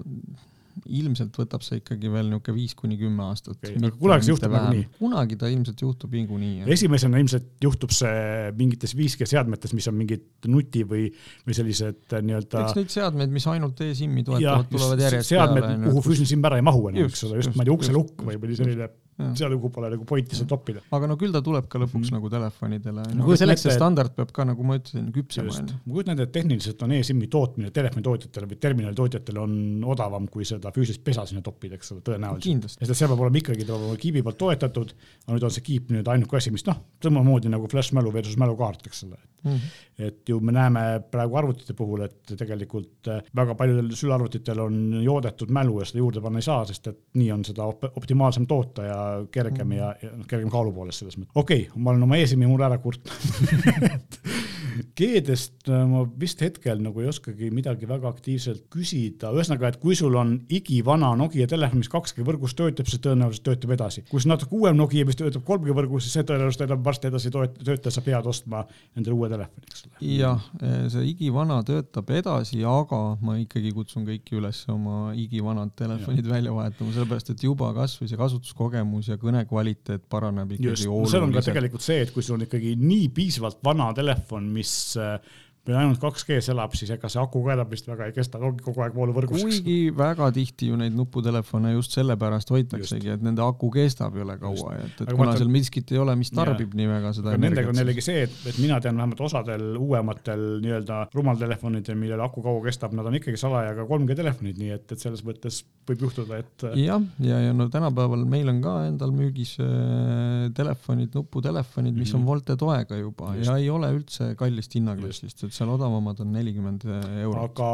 ilmselt võtab see ikkagi veel niisugune viis kuni kümme aastat okay,. aga kunagi see juhtub nagunii? kunagi ta ilmselt juhtub niikuinii. esimesena ilmselt juhtub see mingites 5G seadmetes, mis on mingid nuti või, või sellised äh, nii-öelda. eks neid seadmeid, mis ainult e-SIM-i toetavad, tulevad järjest seadmed, kuhu füüsiline SIM ära ei mahu eks ole, just ma ei tea, ukselukk või mõni selline seal juhul pole nagu pointi seda toppida. aga no küll ta tuleb ka lõpuks mm nagu telefonidele no,, selleks see standard peab ka, nagu ma ütlesin, küpsema. ma kujutan ette, et tehniliselt on e-SIM-i tootmine telefonitootjatele või terminalitootjatele on odavam, kui seda füüsilist pesa sinna toppida, eks ole, tõenäoliselt. sest et seal peab olema ikkagi, ta peab olema kiibi pealt toetatud, aga nüüd on see kiip nüüd ainuke asi, mis noh, samamoodi nagu flash mälu versus mälukaart, eks ole mm. -hmm. et ju me näeme praegu arvutite puhul, et tegelikult väga paljudel sülearvutitel on joodetud mälu ja seda juurde panna ei saa, sest et nii on seda op optimaalsem toota ja kergem mm. ja, ja noh, kergem kaalu poolest selles mõttes. okei okay,, ma olen oma eesimi mure ära kurtnud (laughs) G-dest äh, ma vist hetkel nagu ei oskagi midagi väga aktiivselt küsida, ühesõnaga, et kui sul on igivana Nokia telefon, mis 2G võrgus töötab, see tõenäoliselt töötab edasi. kui see natuke uuem Nokia, mis töötab 3G võrgus, siis see tõenäoliselt enam varsti edasi tööta, sa pead ostma endale uue telefoni, eks ole. jah, see igivana töötab edasi, aga ma ikkagi kutsun kõiki üles oma igivanad telefonid ja. välja vahetama, sellepärast et juba kasvõi see kasutuskogemus ja kõne kvaliteet paraneb ikkagi Just, oluliselt. seal on ka tegelikult see, et kui sul on ikkagi nii piisavalt vana telefon, mis this uh, meil ainult 2G-s elab, siis ega see aku ka enam vist väga ei kesta, ongi kogu aeg vooluvõrgus. kuigi väga tihti ju neid nuputelefone just sellepärast hoitaksegi, et nende aku kestab jõle kaua, et, et aga kuna seal miskit ei ole, mis tarbib ja. nii väga seda. Nendega on jällegi see, et, et mina tean vähemalt osadel uuematel nii-öelda rumaltelefonidel, millel aku kaua kestab, nad on ikkagi salajaga 3G telefonid, nii et, et selles mõttes võib juhtuda, et. jah, ja, ja, ja no tänapäeval meil on ka endal müügis äh, telefonid, nuputelefonid, mis mm -hmm. on volte toega juba just. ja ei ole üldse kallist hinnaklassist, et seal odavamad on nelikümmend eurot. aga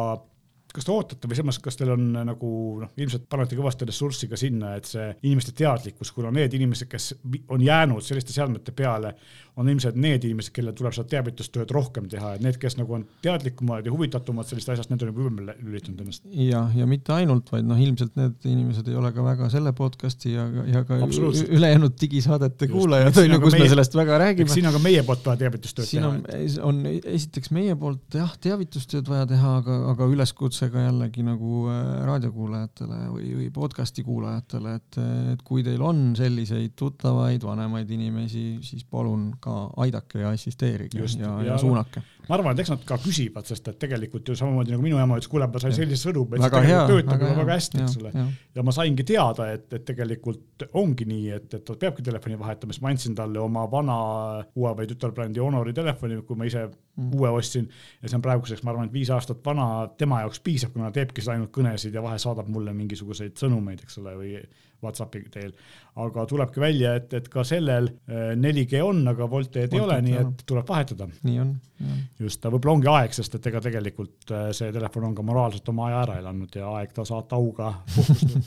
kas te ootate või samas, kas teil on äh, nagu noh, ilmselt panete kõvasti ressurssi ka sinna, et see inimeste teadlikkus, kuna need inimesed, kes on jäänud selliste seadmete peale, on ilmselt need inimesed, kellel tuleb seda teavitustööd rohkem teha, et need, kes nagu on teadlikumad ja huvitatumad sellest asjast, need on juba ümber lülitanud ennast. ja, ja mitte ainult, vaid noh, ilmselt need inimesed ei ole ka väga selle podcast'i ja, ja ka ülejäänud digisaadete Just. kuulajad on ju, kus meie, me sellest väga räägime. siin on ka meie poolt vaja teavitustööd siin teha. siin on, on esiteks meie poolt jah, teavitustööd vaja teha, aga, aga üleskutse üleskutse ka jällegi nagu äh, raadiokuulajatele või, või podcast'i kuulajatele, et, et kui teil on selliseid tuttavaid vanemaid inimesi, siis palun ka aidake ja assisteerige Just, ja, ja, ja suunake. Ma arvan, et eks nad ka küsivad, sest et tegelikult ju samamoodi nagu minu ema ütles, kuule, ma sain sellise sõnumi, et see tegelikult töötab juba väga hästi, eks ole. ja ma saingi teada, et, et tegelikult ongi nii, et, et ta peabki telefoni vahetama, siis ma andsin talle oma vana Huawei tütarbrändi Honori telefoni, kui ma ise mm. uue ostsin ja see on praeguseks, ma arvan, et viis aastat vana, tema jaoks piisab, kuna teebki seda ainult kõnesid ja vahel saadab mulle mingisuguseid sõnumeid, eks ole, või Whatsappi teel. aga tulebki välja, et, et ka sellel 4G äh, on, aga Volteed ei ole, nii et tuleb vahetada. nii on. just, ta võib-olla ongi aeg, sest et ega tegelikult äh, see telefon on ka moraalselt oma aja ära elanud ja aeg ta saata auga puhkust (laughs)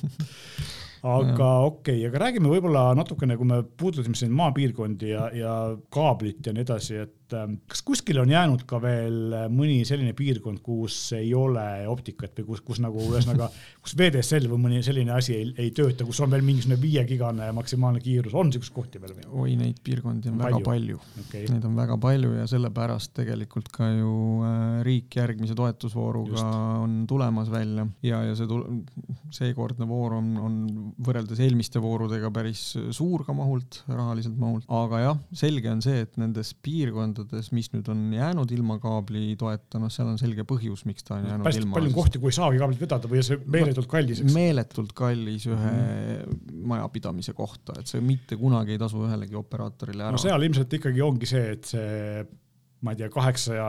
aga okei okay,, aga räägime võib-olla natukene, kui me puudutasime siin maapiirkondi ja, ja kaablit ja nii edasi, et et ähm, kas kuskil on jäänud ka veel äh, mõni selline piirkond, kus ei ole optikat või kus, kus nagu ühesõnaga, (laughs) kus VDSL või mõni selline asi ei, ei tööta, kus on veel mingisugune viiegigane maksimaalne kiirus, on niisuguseid kohti veel või? oi, neid piirkondi on, on väga palju, palju. Okay. Neid on väga palju ja sellepärast tegelikult ka ju äh, riik järgmise toetusvooruga Just. on tulemas välja ja, ja see tul-, seekordne voor on, on võrreldes eelmiste voorudega päris suur ka mahult, rahaliselt mahult, aga jah, selge on see, et nendes piirkondades piirkondades, mis nüüd on jäänud ilma kaablitoeta, noh, seal on selge põhjus, miks ta on jäänud Päris ilma. palju on kohti, kuhu ei saagi kaablit vedada või see meeletult kallis, eks? meeletult kallis ühe mm. majapidamise kohta, et see mitte kunagi ei tasu ühelegi operaatorile ära. no seal ilmselt ikkagi ongi see, et see ma ei tea, kaheksaja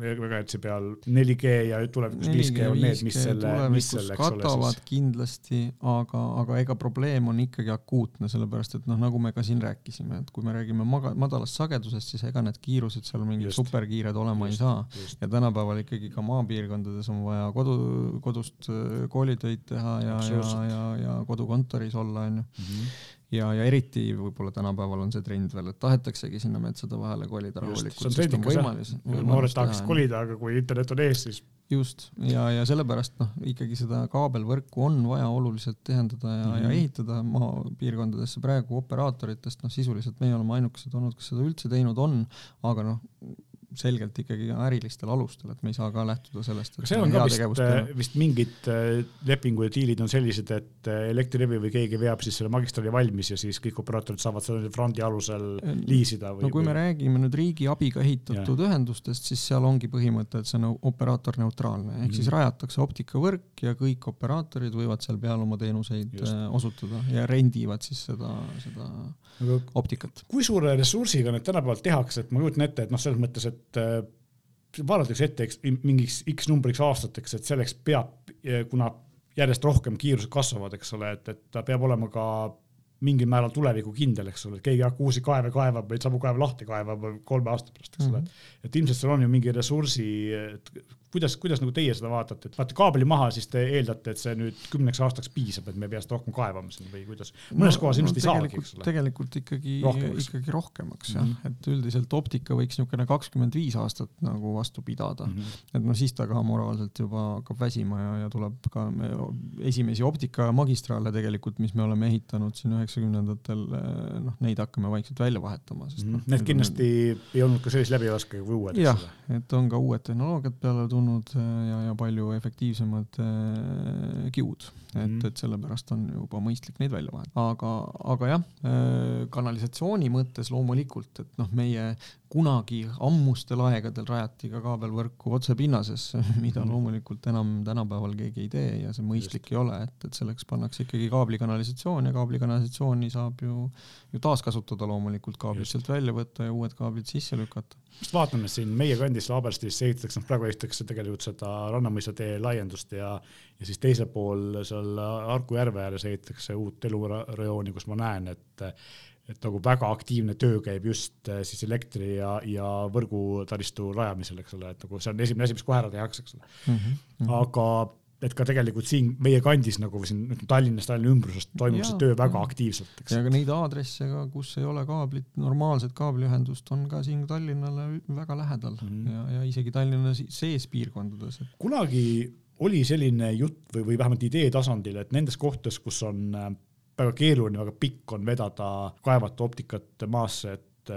megahertsi peal 4G ja tulevikus 5G on need, mis selle, mis selle, eks ole siis. kindlasti, aga, aga ega probleem on ikkagi akuutne, sellepärast et noh, nagu me ka siin rääkisime, et kui me räägime maga-, madalast sagedusest, siis ega need kiirused seal mingid superkiired olema just, ei saa. ja tänapäeval ikkagi ka maapiirkondades on vaja kodu, kodust äh, koolitöid teha ja, ja, ja, ja kodukontoris olla, onju mhm ja, ja eriti võib-olla tänapäeval on see trend veel, et tahetaksegi sinna metsade vahele kolida rahulikult. see on jah, noored tahaks kolida, aga kui internet on ees, siis. just ja, ja sellepärast noh, ikkagi seda kaabelvõrku on vaja oluliselt tihendada ja mm, -hmm. ja ehitada maapiirkondadesse praegu operaatoritest, noh sisuliselt meie oleme ainukesed olnud, kes seda üldse teinud on, aga noh, selgelt ikkagi ärilistel alustel, et me ei saa ka lähtuda sellest. aga seal on ka vist, äh, vist mingid äh, lepingud ja diilid on sellised, et äh, Elektrilevi või keegi veab siis selle magistraali valmis ja siis kõik operaatorid saavad selle frandi alusel liisida või? no kui me räägime nüüd riigi abiga ehitatud ja. ühendustest, siis seal ongi põhimõte, et see on operaatorneutraalne, ehk mm siis rajatakse optikavõrk ja kõik operaatorid võivad seal peal oma teenuseid Just. osutada ja rendivad siis seda, seda aga optikat. kui suure ressursiga need tänapäeval tehakse, et ma kujutan ette, et noh, selles mõttes, et et äh, vaadatakse ette, eks mingiks X numbriks aastateks, et selleks peab, kuna järjest rohkem kiirused kasvavad, eks ole, et, et ta peab olema ka mingil määral tulevikukindel, eks ole, et keegi ei hakka uusi kaeve kaevab, neid samu kaeve lahti kaevab kolme aasta pärast, eks ole mm -hmm., et ilmselt seal on ju mingi ressursi, et kuidas, kuidas nagu teie seda vaatate, et vaata kaabli maha, siis te eeldate, et see nüüd kümneks aastaks piisab, et me ei pea seda rohkem kaevama siin või kuidas? mõnes no, kohas ilmselt no, ei saagi, eks ole. tegelikult ikkagi, ikkagi rohkemaks jah mm, -hmm. et üldiselt optika võiks niisugune kakskümmend viis aastat nagu vastu pidada mm. -hmm. et noh, siis ta ka moraalselt juba hakkab väsima ja, ja tuleb ka me, esimesi optika magistraale tegelikult, mis me oleme ehitanud siin üheksakümnendatel, noh, neid hakkame vaikselt välja vahetama, sest mm -hmm. Need kindlasti on... ei olnud ka sellise läbilaskega kui uued, eks ole? jah, et on ka uued tehnoloogiad peale tulnud tulnud äh, ja, ja palju efektiivsemad äh, kiud, et mm, -hmm. et sellepärast on juba mõistlik neid välja vahetada, aga, aga jah, äh, kanalisatsiooni mõttes loomulikult, et noh, meie kunagi ammustel aegadel rajati ka kaabelvõrku otse pinnasesse, (laughs) mida mhm. loomulikult enam tänapäeval keegi ei tee ja see mõistlik Just. ei ole, et, et selleks pannakse ikkagi kaablikanalisatsioon ja kaablikanalisatsiooni saab ju, ju taaskasutada loomulikult kaablid sealt välja võtta ja uued kaablid sisse lükata. just vaatame siin meie kandis Haaberstis ehitatakse, noh praegu ehitatakse tegelikult seda Rannamõisa tee laiendust ja, ja siis teisel pool seal Harku järve ääres ehitatakse uut elurajooni, kus ma näen, et et nagu väga aktiivne töö käib just äh, siis elektri ja, ja võrgutaristu rajamisel, eks ole, et nagu see on esimene asi, mis kohe ära tehakse, eks ole mm. -hmm. aga et ka tegelikult siin meie kandis nagu siin Tallinnas, Tallinna ümbruses toimub ja, see töö väga ja. aktiivselt, ja ka neid aadresse ka, kus ei ole kaablit, normaalset kaabliühendust on ka siin Tallinnale väga lähedal mm -hmm. ja, ja isegi Tallinna sees piirkondades. kunagi oli selline jutt või, või vähemalt idee tasandil, et nendes kohtades, kus on äh, väga keeruline, väga pikk on vedada kaevata optikat maasse, et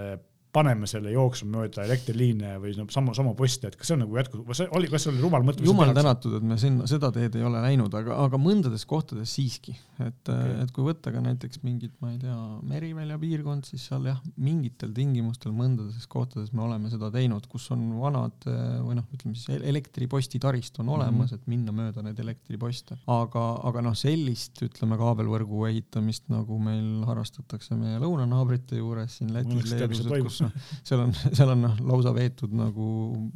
paneme selle jooksma mööda elektriliine või no, sama, sama posti, et kas see on nagu jätku, kas see oli, kas see oli rumal mõte? jumal tänatud, et me sinna, seda teed ei ole läinud, aga, aga mõndades kohtades siiski, et okay., et kui võtta ka näiteks mingit, ma ei tea, Merivälja piirkond, siis seal jah, mingitel tingimustel mõndades kohtades me oleme seda teinud, kus on vanad või noh, ütleme siis elektriposti taristu on olemas mm, -hmm. et minna mööda neid elektriposte, aga, aga noh, sellist ütleme kaabelvõrgu ehitamist, nagu meil harrastatakse meie lõunanaabrite juures siin Lätis, Leedus, et kus noh, (laughs) seal on, seal on noh, lausa veetud nagu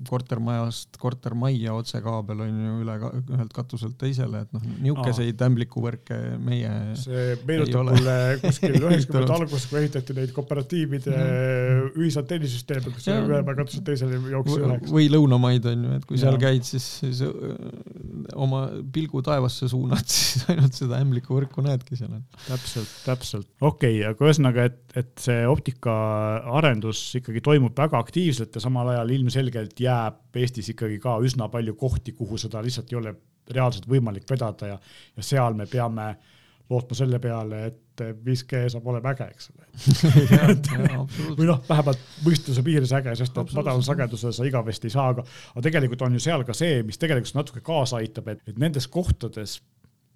kortermajast kortermajja otsekaabel on ju üle ka, ühelt katuselt teisele, et noh, niisuguseid ämblikuvõrke meie see meenutab mulle kuskil (laughs) üheksakümnendate alguses, kui ehitati neid kooperatiivide mm. ühisantennisüsteeme, kus ühe peal katuselt teisele jooksis üheks. või lõunamaid on ju, et kui ja. seal käid, siis, siis oma pilgu taevasse suunad, (laughs) siis ainult seda ämblikuvõrku näedki seal. täpselt, täpselt. okei okay,, aga ühesõnaga, et, et see optika arendus majandus ikkagi toimub väga aktiivselt ja samal ajal ilmselgelt jääb Eestis ikkagi ka üsna palju kohti, kuhu seda lihtsalt ei ole reaalselt võimalik vedada ja, ja seal me peame lootma selle peale, et 5G saab olema äge, eks ole. (laughs) Või noh, vähemalt mõistuse piires äge, sest et madalal sagedusel sa igavesti ei saa, aga, aga tegelikult on ju seal ka see, mis tegelikult natuke kaasa aitab, et, et nendes kohtades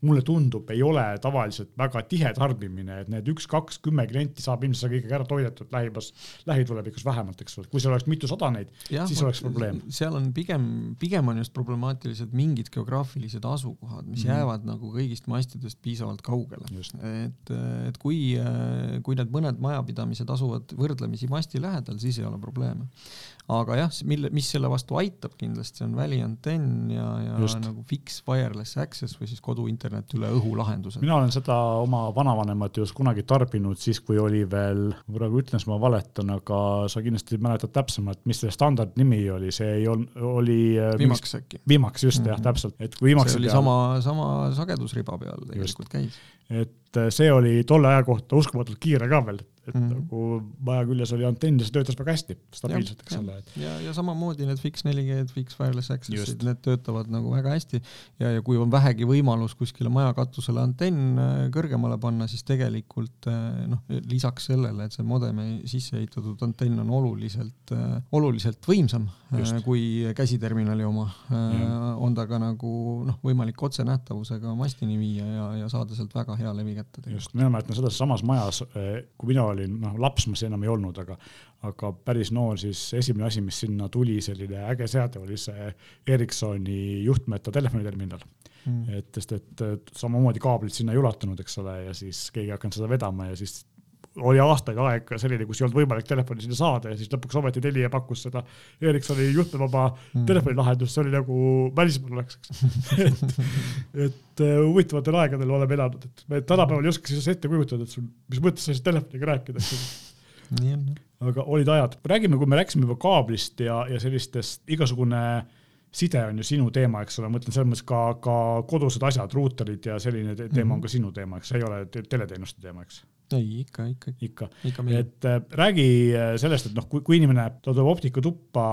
mulle tundub, ei ole tavaliselt väga tihe tarbimine, et need üks-kaks, kümme klienti saab ilmselt ikkagi ära toidetud lähimas, lähitulevikus vähemalt, eks ole, kui seal oleks mitusada neid, siis oleks probleem. seal on pigem, pigem on just problemaatilised mingid geograafilised asukohad, mis mm -hmm. jäävad nagu kõigist mastidest piisavalt kaugele. et, et kui, kui need mõned majapidamised asuvad võrdlemisi masti lähedal, siis ei ole probleeme aga jah, mille, mis selle vastu aitab kindlasti on väliantenn ja, ja Just. nagu fixed wireless access või siis koduinternet üle õhu lahendused. mina olen seda oma vanavanemate juures kunagi tarbinud siis, kui oli veel, ma praegu ütlen, siis ma valetan, aga sa kindlasti mäletad täpsemalt, mis selle standard nimi oli, see ei olnud, oli. Äh, Vimax äkki. Vimax just mm -hmm. jah, mhm. täpselt, et kui Vimax. see oli peal... sama, sama sagedusriba peal tegelikult just. käis et see oli tolle aja kohta uskumatult kiire ka veel, et mm -hmm. nagu maja küljes oli antenn ja see töötas väga hästi, stabiilselt, eks ole. ja, ja samamoodi need Fix 4G-d, Fix Wireless Access'id, need töötavad nagu väga hästi ja, ja kui on vähegi võimalus kuskile maja katusele antenn äh, kõrgemale panna, siis tegelikult äh, noh, lisaks sellele, et see modemi sisse ehitatud antenn on oluliselt, äh, oluliselt võimsam Just. kui käsiterminali oma, on ta ka nagu noh, võimalik otsenähtavusega mastini viia ja, ja saada sealt väga hea levi kätte. just, mina mäletan selles samas majas, kui mina olin, noh laps ma siis enam ei olnud, aga, aga päris noor, siis esimene asi, mis sinna tuli, selline äge seade, oli see Ericssoni juhtmeta telefoniterminal mm.. et, sest et samamoodi kaablid sinna ei ulatunud, eks ole, ja siis keegi ei hakanud seda vedama ja siis oli aastaid aeg selline, kus ei olnud võimalik telefoni sinna saada ja siis lõpuks ometi Telia pakkus seda Ericssoni juhtmevaba mm. telefonilahendust, see oli nagu välismaal oleks, eks (laughs) et, et uh, huvitavatel aegadel oleme elanud, et me tänapäeval ei oska siis ette kujutada, et sul, mis mõttes sa siis telefoniga rääkida. nii on. aga olid ajad, räägime, kui me rääkisime juba kaablist ja, ja sellistest igasugune side on ju sinu teema, eks ole, ma mõtlen selles mõttes ka, ka kodused asjad, ruuterid ja selline teema mm -hmm. on ka sinu teema, eks, see ei ole teleteenuste teema, eks ei, ikka, ikka. ikka, ikka., et äh, räägi äh, sellest, et noh, kui, kui inimene, ta tuleb optikatuppa,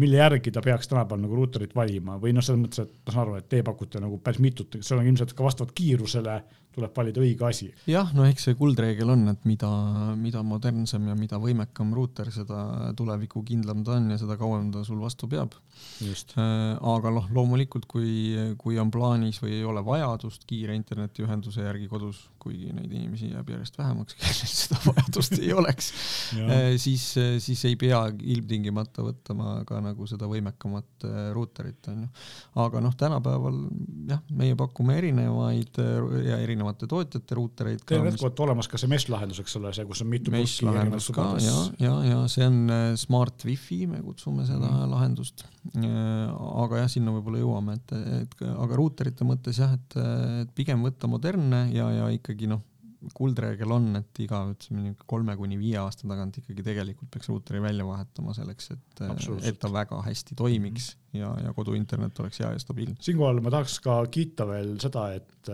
mille järgi ta peaks tänapäeval nagu ruuterit valima või noh, selles mõttes, et ma saan aru, et teie pakute nagu päris mitut, seal on ilmselt ka vastavalt kiirusele tuleb valida õige asi. jah, no eks see kuldreegel on, et mida, mida modernsem ja mida võimekam ruuter, seda tulevikukindlam ta on ja seda kauem ta sul vastu peab. Äh, aga noh, loomulikult, kui, kui on plaanis või ei ole vajadust kiire internetiühenduse järgi kodus, kuigi neid inimesi jääb järjest vähemaks, (laughs) kellel seda vajadust ei oleks äh, siis, siis ei pea ilmtingimata võtma ka nagu seda võimekamat äh, ruuterit, onju. aga noh, tänapäeval jah, meie pakume erinevaid ja erinevaid erinevate tootjate ruutereid. Teil on jätkuvalt olemas ka see mesh lahendus, eks ole, see, kus on mitu mesh lahendus ka ja, ja, ja see on äh, Smart Wi-Fi, me kutsume seda mm. lahendust. Äh, aga jah, sinna võib-olla jõuame, et, et aga ruuterite mõttes jah, et, et pigem võtta modernne ja, ja ikkagi noh kuldreegel on, et iga ütleme kolme kuni viie aasta tagant ikkagi tegelikult peaks ruuteri välja vahetama selleks, et, et ta väga hästi toimiks mm. ja, ja koduinternet oleks hea ja stabiilne. siinkohal ma tahaks ka kiita veel seda, et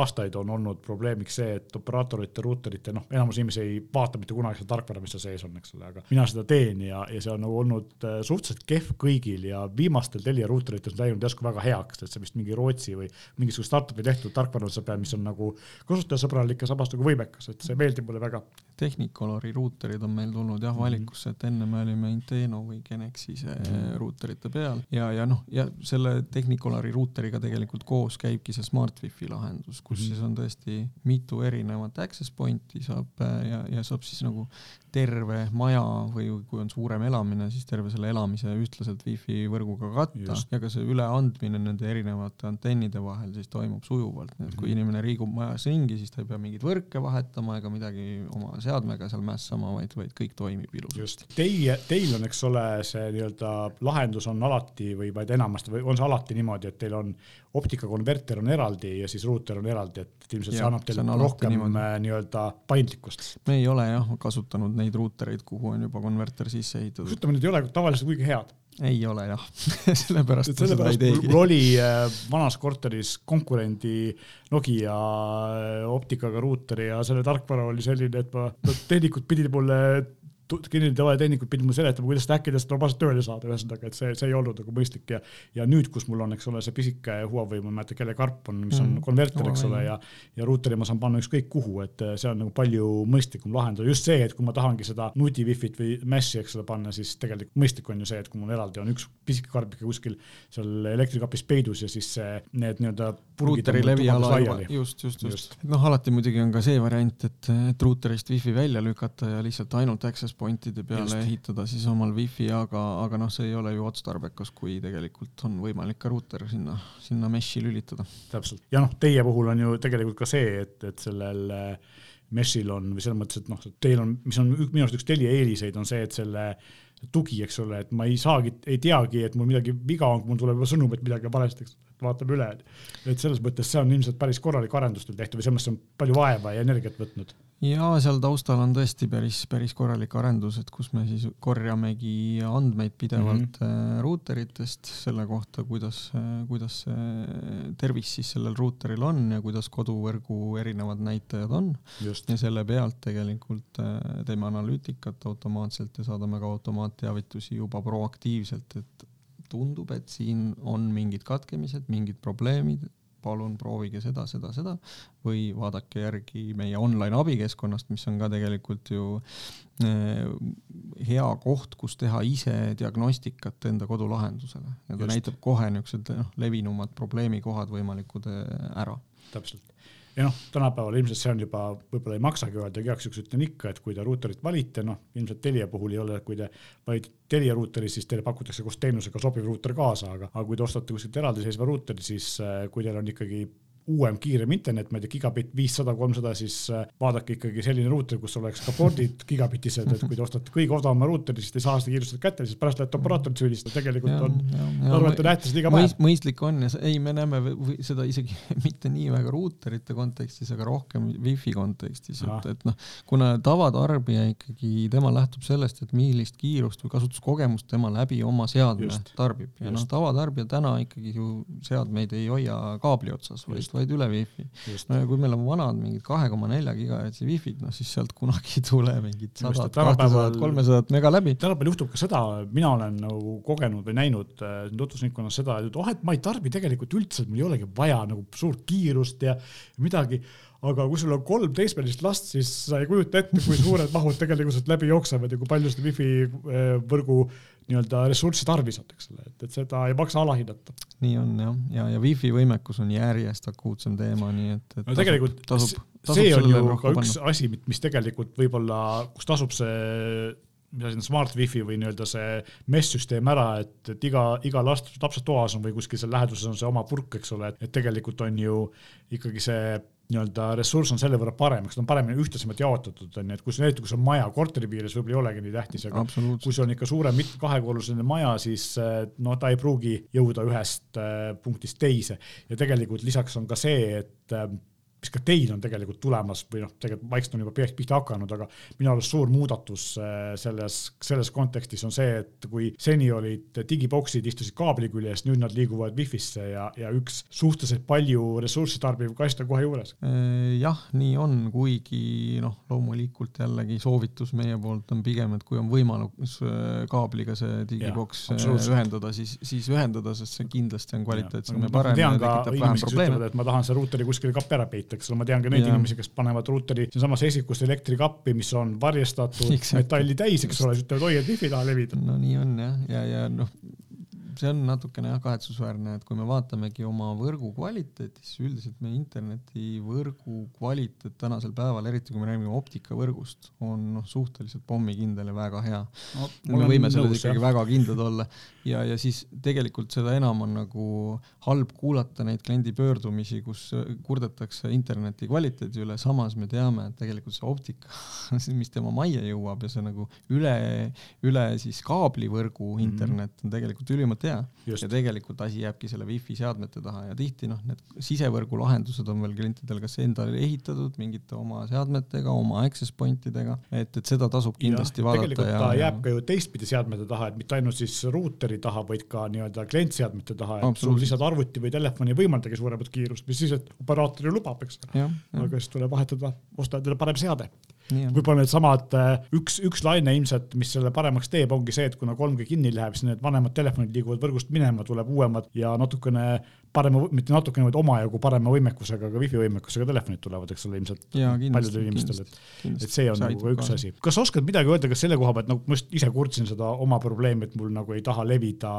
aastaid on olnud probleemiks see, et operaatorite, ruuterite, noh, enamus inimesi ei vaata mitte kunagi seda tarkvara, mis seal sees on, eks ole, aga mina seda teen ja, ja see on nagu olnud äh, suhteliselt kehv kõigil ja viimastel Telia ruuteritel on läinud järsku väga heaks, et see vist mingi Rootsi või mingisuguse startup'i tehtud tarkvara sa pead, mis on nagu kasutajasõbralik ja samas nagu võimekas, et see meeldib mulle väga. Technicolori ruuterid on meil tulnud jah valikusse, et enne me olime Inteno või Genexi see mm. ruuterite peal ja, ja noh, ja selle Technicolori ruuteriga tegelikult koos käibki see Smart Wi-Fi lahendus, kus mm -hmm. siis on tõesti mitu erinevat access point'i saab äh, ja, ja saab siis nagu terve maja või kui on suurem elamine, siis terve selle elamise ühtlaselt wifi võrguga katta Just. ja ka see üleandmine nende erinevate antennide vahel siis toimub sujuvalt, nii et kui mhm. inimene liigub majas ringi, siis ta ei pea mingeid võrke vahetama ega midagi oma seadmega seal mässama, vaid, vaid kõik toimib ilusasti. just, teie, teil on, eks ole, see nii-öelda lahendus on alati või vaid enamasti või on see alati niimoodi, et teil on optikakonverter on eraldi ja siis ruuter on eraldi, et ilmselt see annab teile rohkem äh, nii-öelda paindlikkust. me ei ole jah kasutanud neid ruutereid, kuhu on juba konverter sisse ehitatud. ütleme, need ei ole tavaliselt kuigi head. Ei ole jah (laughs) sellepärast ma seda ei teegi. mul oli äh, vanas korteris konkurendi Nokia äh, optikaga ruuteri ja selle tarkvara oli selline, et ma, tehnikud pidid mulle kinnitehnikud pidid mulle seletama, kuidas seda äkki tast normaalselt tööle saada, ühesõnaga, et see, see ei olnud nagu mõistlik ja, ja nüüd, kus mul on, eks ole, see pisike Huawei, ma ei mäleta, kelle karp on, mis on mm, konverter, eks ole, ja, ja ruuteri ma saan panna ükskõik kuhu, et see on nagu palju mõistlikum lahendus. just see, et kui ma tahangi seda nuti wifi't või mesh'i, eks ole, panna, siis tegelikult mõistlik on ju see, et kui mul eraldi on üks pisike karbike kuskil seal elektrikapis peidus ja siis see, need nii-öelda ruuteri leviala juba, just, just, just, just.. noh, alati muidugi on ka see variant, et, et ruuterist wifi välja lükata ja lihtsalt ainult access point'ide peale just. ehitada siis omal wifi, aga, aga noh, see ei ole ju otstarbekas, kui tegelikult on võimalik ka ruuter sinna, sinna mesh'i lülitada. täpselt, ja noh, teie puhul on ju tegelikult ka see, et, et sellel mesh'il on või selles mõttes, et noh, teil on, mis on minu arust üks Telia eeliseid, on see, et selle tugi, eks ole, et ma ei saagi, ei teagi, et mul midagi viga on, mul tuleb juba sõnum, et midagi on valesti, eks vaatame üle. et selles mõttes see on ilmselt päris korralik arendus teil tehtud või selles mõttes on palju vaeva ja energiat võtnud ja seal taustal on tõesti päris, päris korralik arendus, et kus me siis korjamegi andmeid pidevalt mm -hmm. ruuteritest selle kohta, kuidas, kuidas see tervis siis sellel ruuteril on ja kuidas koduvõrgu erinevad näitajad on. ja selle pealt tegelikult äh, teeme analüütikat automaatselt ja saadame ka automaatteavitusi juba proaktiivselt, et tundub, et siin on mingid katkemised, mingid probleemid palun proovige seda, seda, seda või vaadake järgi meie online abikeskkonnast, mis on ka tegelikult ju eh, hea koht, kus teha ise diagnostikat enda kodulahendusele ja ta Just. näitab kohe niisugused noh, levinumad probleemikohad võimalikud eh, ära. täpselt ja noh, tänapäeval ilmselt see on juba, võib-olla ei maksagi öelda, igaks juhuks ütlen ikka, et kui te ruuterit valite, noh, ilmselt Telia puhul ei ole, kui te valite Telia ruuteri, siis teile pakutakse koos teenusega sobiv ruuter kaasa, aga, aga kui te ostate kuskilt eraldiseisva ruuteri, siis äh, kui teil on ikkagi uuem, kiirem internet, ma ei tea, gigabitt viissada, kolmsada, siis äh, vaadake ikkagi selline ruuter, kus oleks ka pordid gigabitised, et kui te ostate kõige odavama ruuteri, siis te ei saa seda kiirustada kätte, siis pärast lähete operaatorit süüdistada, tegelikult ja, on, ma arvan, et te näete seda iga päev. mõistlik on ja ei, me näeme seda isegi (laughs) mitte nii väga ruuterite kontekstis, aga rohkem wifi kontekstis, et, et noh, kuna tavatarbija ikkagi, tema lähtub sellest, et millist kiirust või kasutuskogemust tema läbi oma seadme just, tarbib. Ja noh, tavatarbija täna ikkagi ju seadmeid ei hoia kaabli otsas, vaid vaid üle wifi. no ja kui meil on vanad mingid kahe koma nelja gigahertsi wifi'd, noh siis sealt kunagi ei tule mingit sadat, kahtesadat, kolmesadat mega läbi. tänapäeval juhtub ka seda, mina olen nagu kogenud või näinud äh, tutvusringkonnas seda, et oh, et ma ei tarbi tegelikult üldse, et mul ei olegi vaja nagu suurt kiirust ja midagi aga kui sul on kolm teismelist last, siis sa ei kujuta ette, kui suured mahud tegelikult läbi jooksevad ja kui palju seda wifi äh, võrgu nii-öelda ressurssi tarvis on, eks ole, et, et seda ei maksa alahinnata. nii on jah, ja, ja wifi võimekus on järjest akuutsem teema, nii et, et no tegelikult tasub, tasub, see on ju ka üks panna. asi, mis tegelikult võib-olla, kus tasub see mis asi on smart wifi või nii-öelda see mesh-süsteem ära, et, et iga, iga last, lapsed toas on või kuskil seal läheduses on see oma purk, eks ole, et tegelikult on ju ikkagi see nii-öelda ressurss on selle võrra parem, eks ta on paremini ühtlasemalt jaotatud, on ju, et kui see, eriti kui see on maja, korteri piires võib-olla ei olegi nii tähtis, aga kui see on ikka suurem kahekorruseline maja, siis no ta ei pruugi jõuda ühest äh, punktist teise. Ja tegelikult lisaks on ka see, et äh, mis ka teil on tegelikult tulemas või noh, tegelikult vaikselt on juba pihta hakanud, aga minu arust suur muudatus äh, selles, selles kontekstis on see, et kui seni olid digiboksid istusid kaabli küljes, nüüd nad liiguvad wifi'sse ja, ja üks suhteliselt palju ressurssi tarbiv kast on kohe juures. Äh, jah, nii on, kuigi noh, loomulikult jällegi soovitus meie poolt on pigem, et kui on võimalus äh, kaabliga see digiboks ühendada, siis, siis ühendada, sest see kindlasti on kvaliteetsem ja, ja parem ja tekitab vähem probleeme. et ma tahan selle ruuteri kuskile kappi ära peita eks ole, ma tean ka neid ja. inimesi, kes panevad ruuteri siinsamas esikust elektrikappi, mis on varjestatud metalli täis, eks ole, siis ütlevad oi, et wifi taha levida. no nii on jah, ja, ja, noh, see on natukene jah kahetsusväärne, et kui me vaatamegi oma võrgu kvaliteeti, siis üldiselt meie internetivõrgu kvaliteet tänasel päeval, eriti kui me räägime optikavõrgust, on noh, suhteliselt pommikindel ja väga hea no,. me võime selles ikkagi jah. väga kindlad olla ja, ja siis tegelikult seda enam on nagu halb kuulata neid kliendi pöördumisi, kus kurdetakse interneti kvaliteedi üle, samas me teame, et tegelikult see optika, (laughs) mis tema majja jõuab ja see nagu üle, üle siis kaablivõrgu -hmm. internet on tegelikult ülimalt Just. ja tegelikult asi jääbki selle wifi seadmete taha ja tihti noh, need sisevõrgu lahendused on veel klientidel kas endale ehitatud mingite oma seadmetega, oma access point idega, et, et seda tasub kindlasti ja, vaadata. tegelikult ja, ta jääb ka ju teistpidi seadmete taha, et mitte ainult siis ruuteri taha, vaid ka nii-öelda klientseadmete taha, et sul lihtsalt arvuti või telefon ei võimaldagi suuremat kiirust, mis siis, et operaator ju lubab, eks aga siis tuleb vahetada, osta endale parem seade võib-olla needsamad, äh, üks, üks laine ilmselt, mis selle paremaks teeb, ongi see, et kuna 3G kinni läheb, siis need vanemad telefonid liiguvad võrgust minema, tuleb uuemad ja natukene parema, mitte natukene, vaid omajagu parema võimekusega, ka wifi võimekusega telefonid tulevad, eks ole, ilmselt paljudel inimestel, et, et see on nagu üks asi. kas sa oskad midagi öelda ka selle koha pealt, nagu ma just ise kurtsin seda oma probleemi, et mul nagu ei taha levida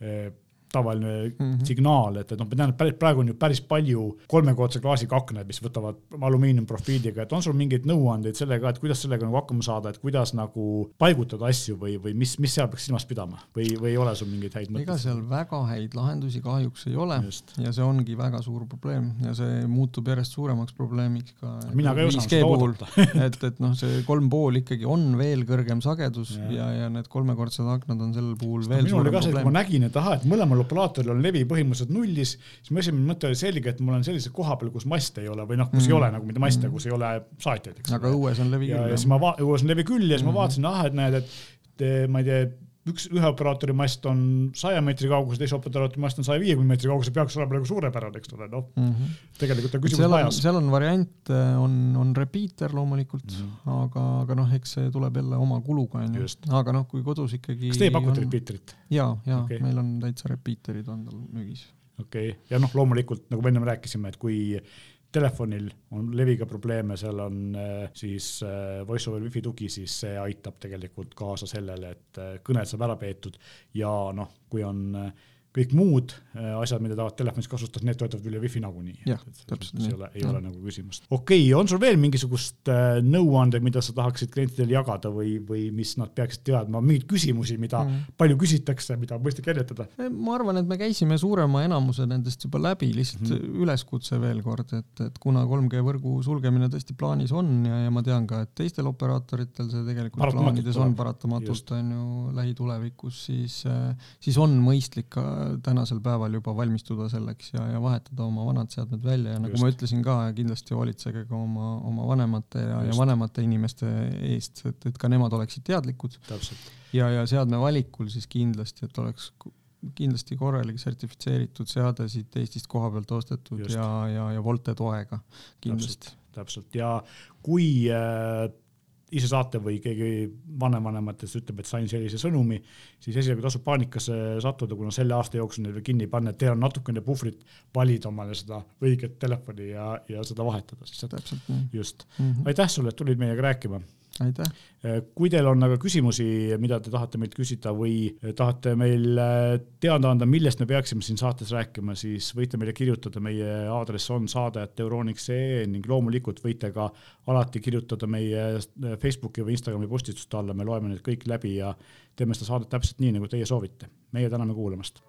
eh, tavaline mm -hmm. signaal, et, et noh, ma tean, et päris praegu on ju päris palju kolmekordse klaasiga aknaid, mis võtavad alumiiniumprofiiliga, et on sul mingeid nõuandeid sellega, et kuidas sellega nagu hakkama saada, et kuidas nagu paigutada asju või, või mis, mis seal peaks silmas pidama või, või ei ole sul mingeid häid mõtteid? ega seal väga häid lahendusi kahjuks ei ole Just. ja see ongi väga suur probleem ja see muutub järjest suuremaks probleemiks ka. mina ka ei osanud seda oodata (laughs) et, et noh, see kolm pool ikkagi on veel kõrgem sagedus ja, ja, ja need kolmekordsed aknad on sellel puhul veel no, suurem probleem. ma nägin, et ahah, et mõlemal operaatoril on levi põhimõtteliselt nullis, siis mu esimene mõte oli selge, et mul on sellise koha peal, kus maste ei ole või noh, kus mm. ei ole nagu mitte maste kus ei ole saatjaid, eks. aga õues on levi küll. ja siis ma, õues on levi küll ja siis mm. ma vaatasin, ah, et näed, et ma ei tea üks, ühe operaatori mast on saja meetri kaugusel, teise operaatori mast on saja viiekümne meetri kaugusel, peaks olema nagu suurepärane, eks ole, noh mm -hmm. tegelikult on küsimus ajas. seal on variante, on, on repeater loomulikult mm, -hmm. aga, aga noh, eks see tuleb jälle oma kuluga, onju. aga noh, kui kodus ikkagi. kas teie pakute on... repeaterit? ja, ja okay. meil on täitsa repeaterid on tal müügis. okei okay., ja noh, loomulikult nagu me ennem rääkisime, et kui telefonil on leviga probleeme, seal on äh, siis äh, voice over wifi tugi, siis see aitab tegelikult kaasa sellele, et äh, kõned saab ära peetud ja noh, kui on kõik muud äh, asjad, mida tahavad telefonis kasutada, need töötavad üle wifi nagunii. jah, täpselt nii. ei ole, ei ole nagu küsimust. okei okay,, on sul veel mingisugust äh, nõuandeid, mida sa tahaksid klientidele jagada või, või mis nad peaksid teadma, mingeid küsimusi, mida mm. palju küsitakse, mida on mõistlik ennetada? ma arvan, et me käisime suurema enamuse nendest juba läbi, lihtsalt mm. üleskutse veel kord, et, et kuna 3G võrgu sulgemine tõesti plaanis on ja, ja ma tean ka, et teistel operaatoritel see tegelikult plaanides on paratamatult on ju lähitulevikus, siis, äh, siis on mõistlik ka tänasel päeval juba valmistuda selleks ja, ja vahetada oma vanad seadmed välja ja nagu Just. ma ütlesin ka, kindlasti hoolitsege ka oma, oma vanemate ja, ja vanemate inimeste eest, et, et ka nemad oleksid teadlikud. ja, ja seadme valikul siis kindlasti, et oleks kindlasti korralik sertifitseeritud seade siit Eestist koha pealt ostetud Just. ja, ja, ja Volte toega kindlasti. täpselt ja kui äh, ise saate või keegi vanavanematest ütleb, et sain sellise sõnumi, siis esialgu tasub paanikasse sattuda, kuna selle aasta jooksul neid veel kinni ei panna, et teil on natukene puhvrit valida omale seda õiget telefoni ja, ja seda vahetada siis. täpselt nii. just mm. -hmm. aitäh sulle, et tulid meiega rääkima aitäh! Äh, kui teil on aga küsimusi, mida te tahate meilt küsida või tahate meil äh, teada anda, millest me peaksime siin saates rääkima, siis võite meile kirjutada, meie aadress on saade.euroniks.ee ning loomulikult võite ka alati kirjutada meie äh, Facebooki või Instagrami postituste alla, me loeme need kõik läbi ja teeme seda saadet täpselt nii, nagu teie soovite. meie täname kuulamast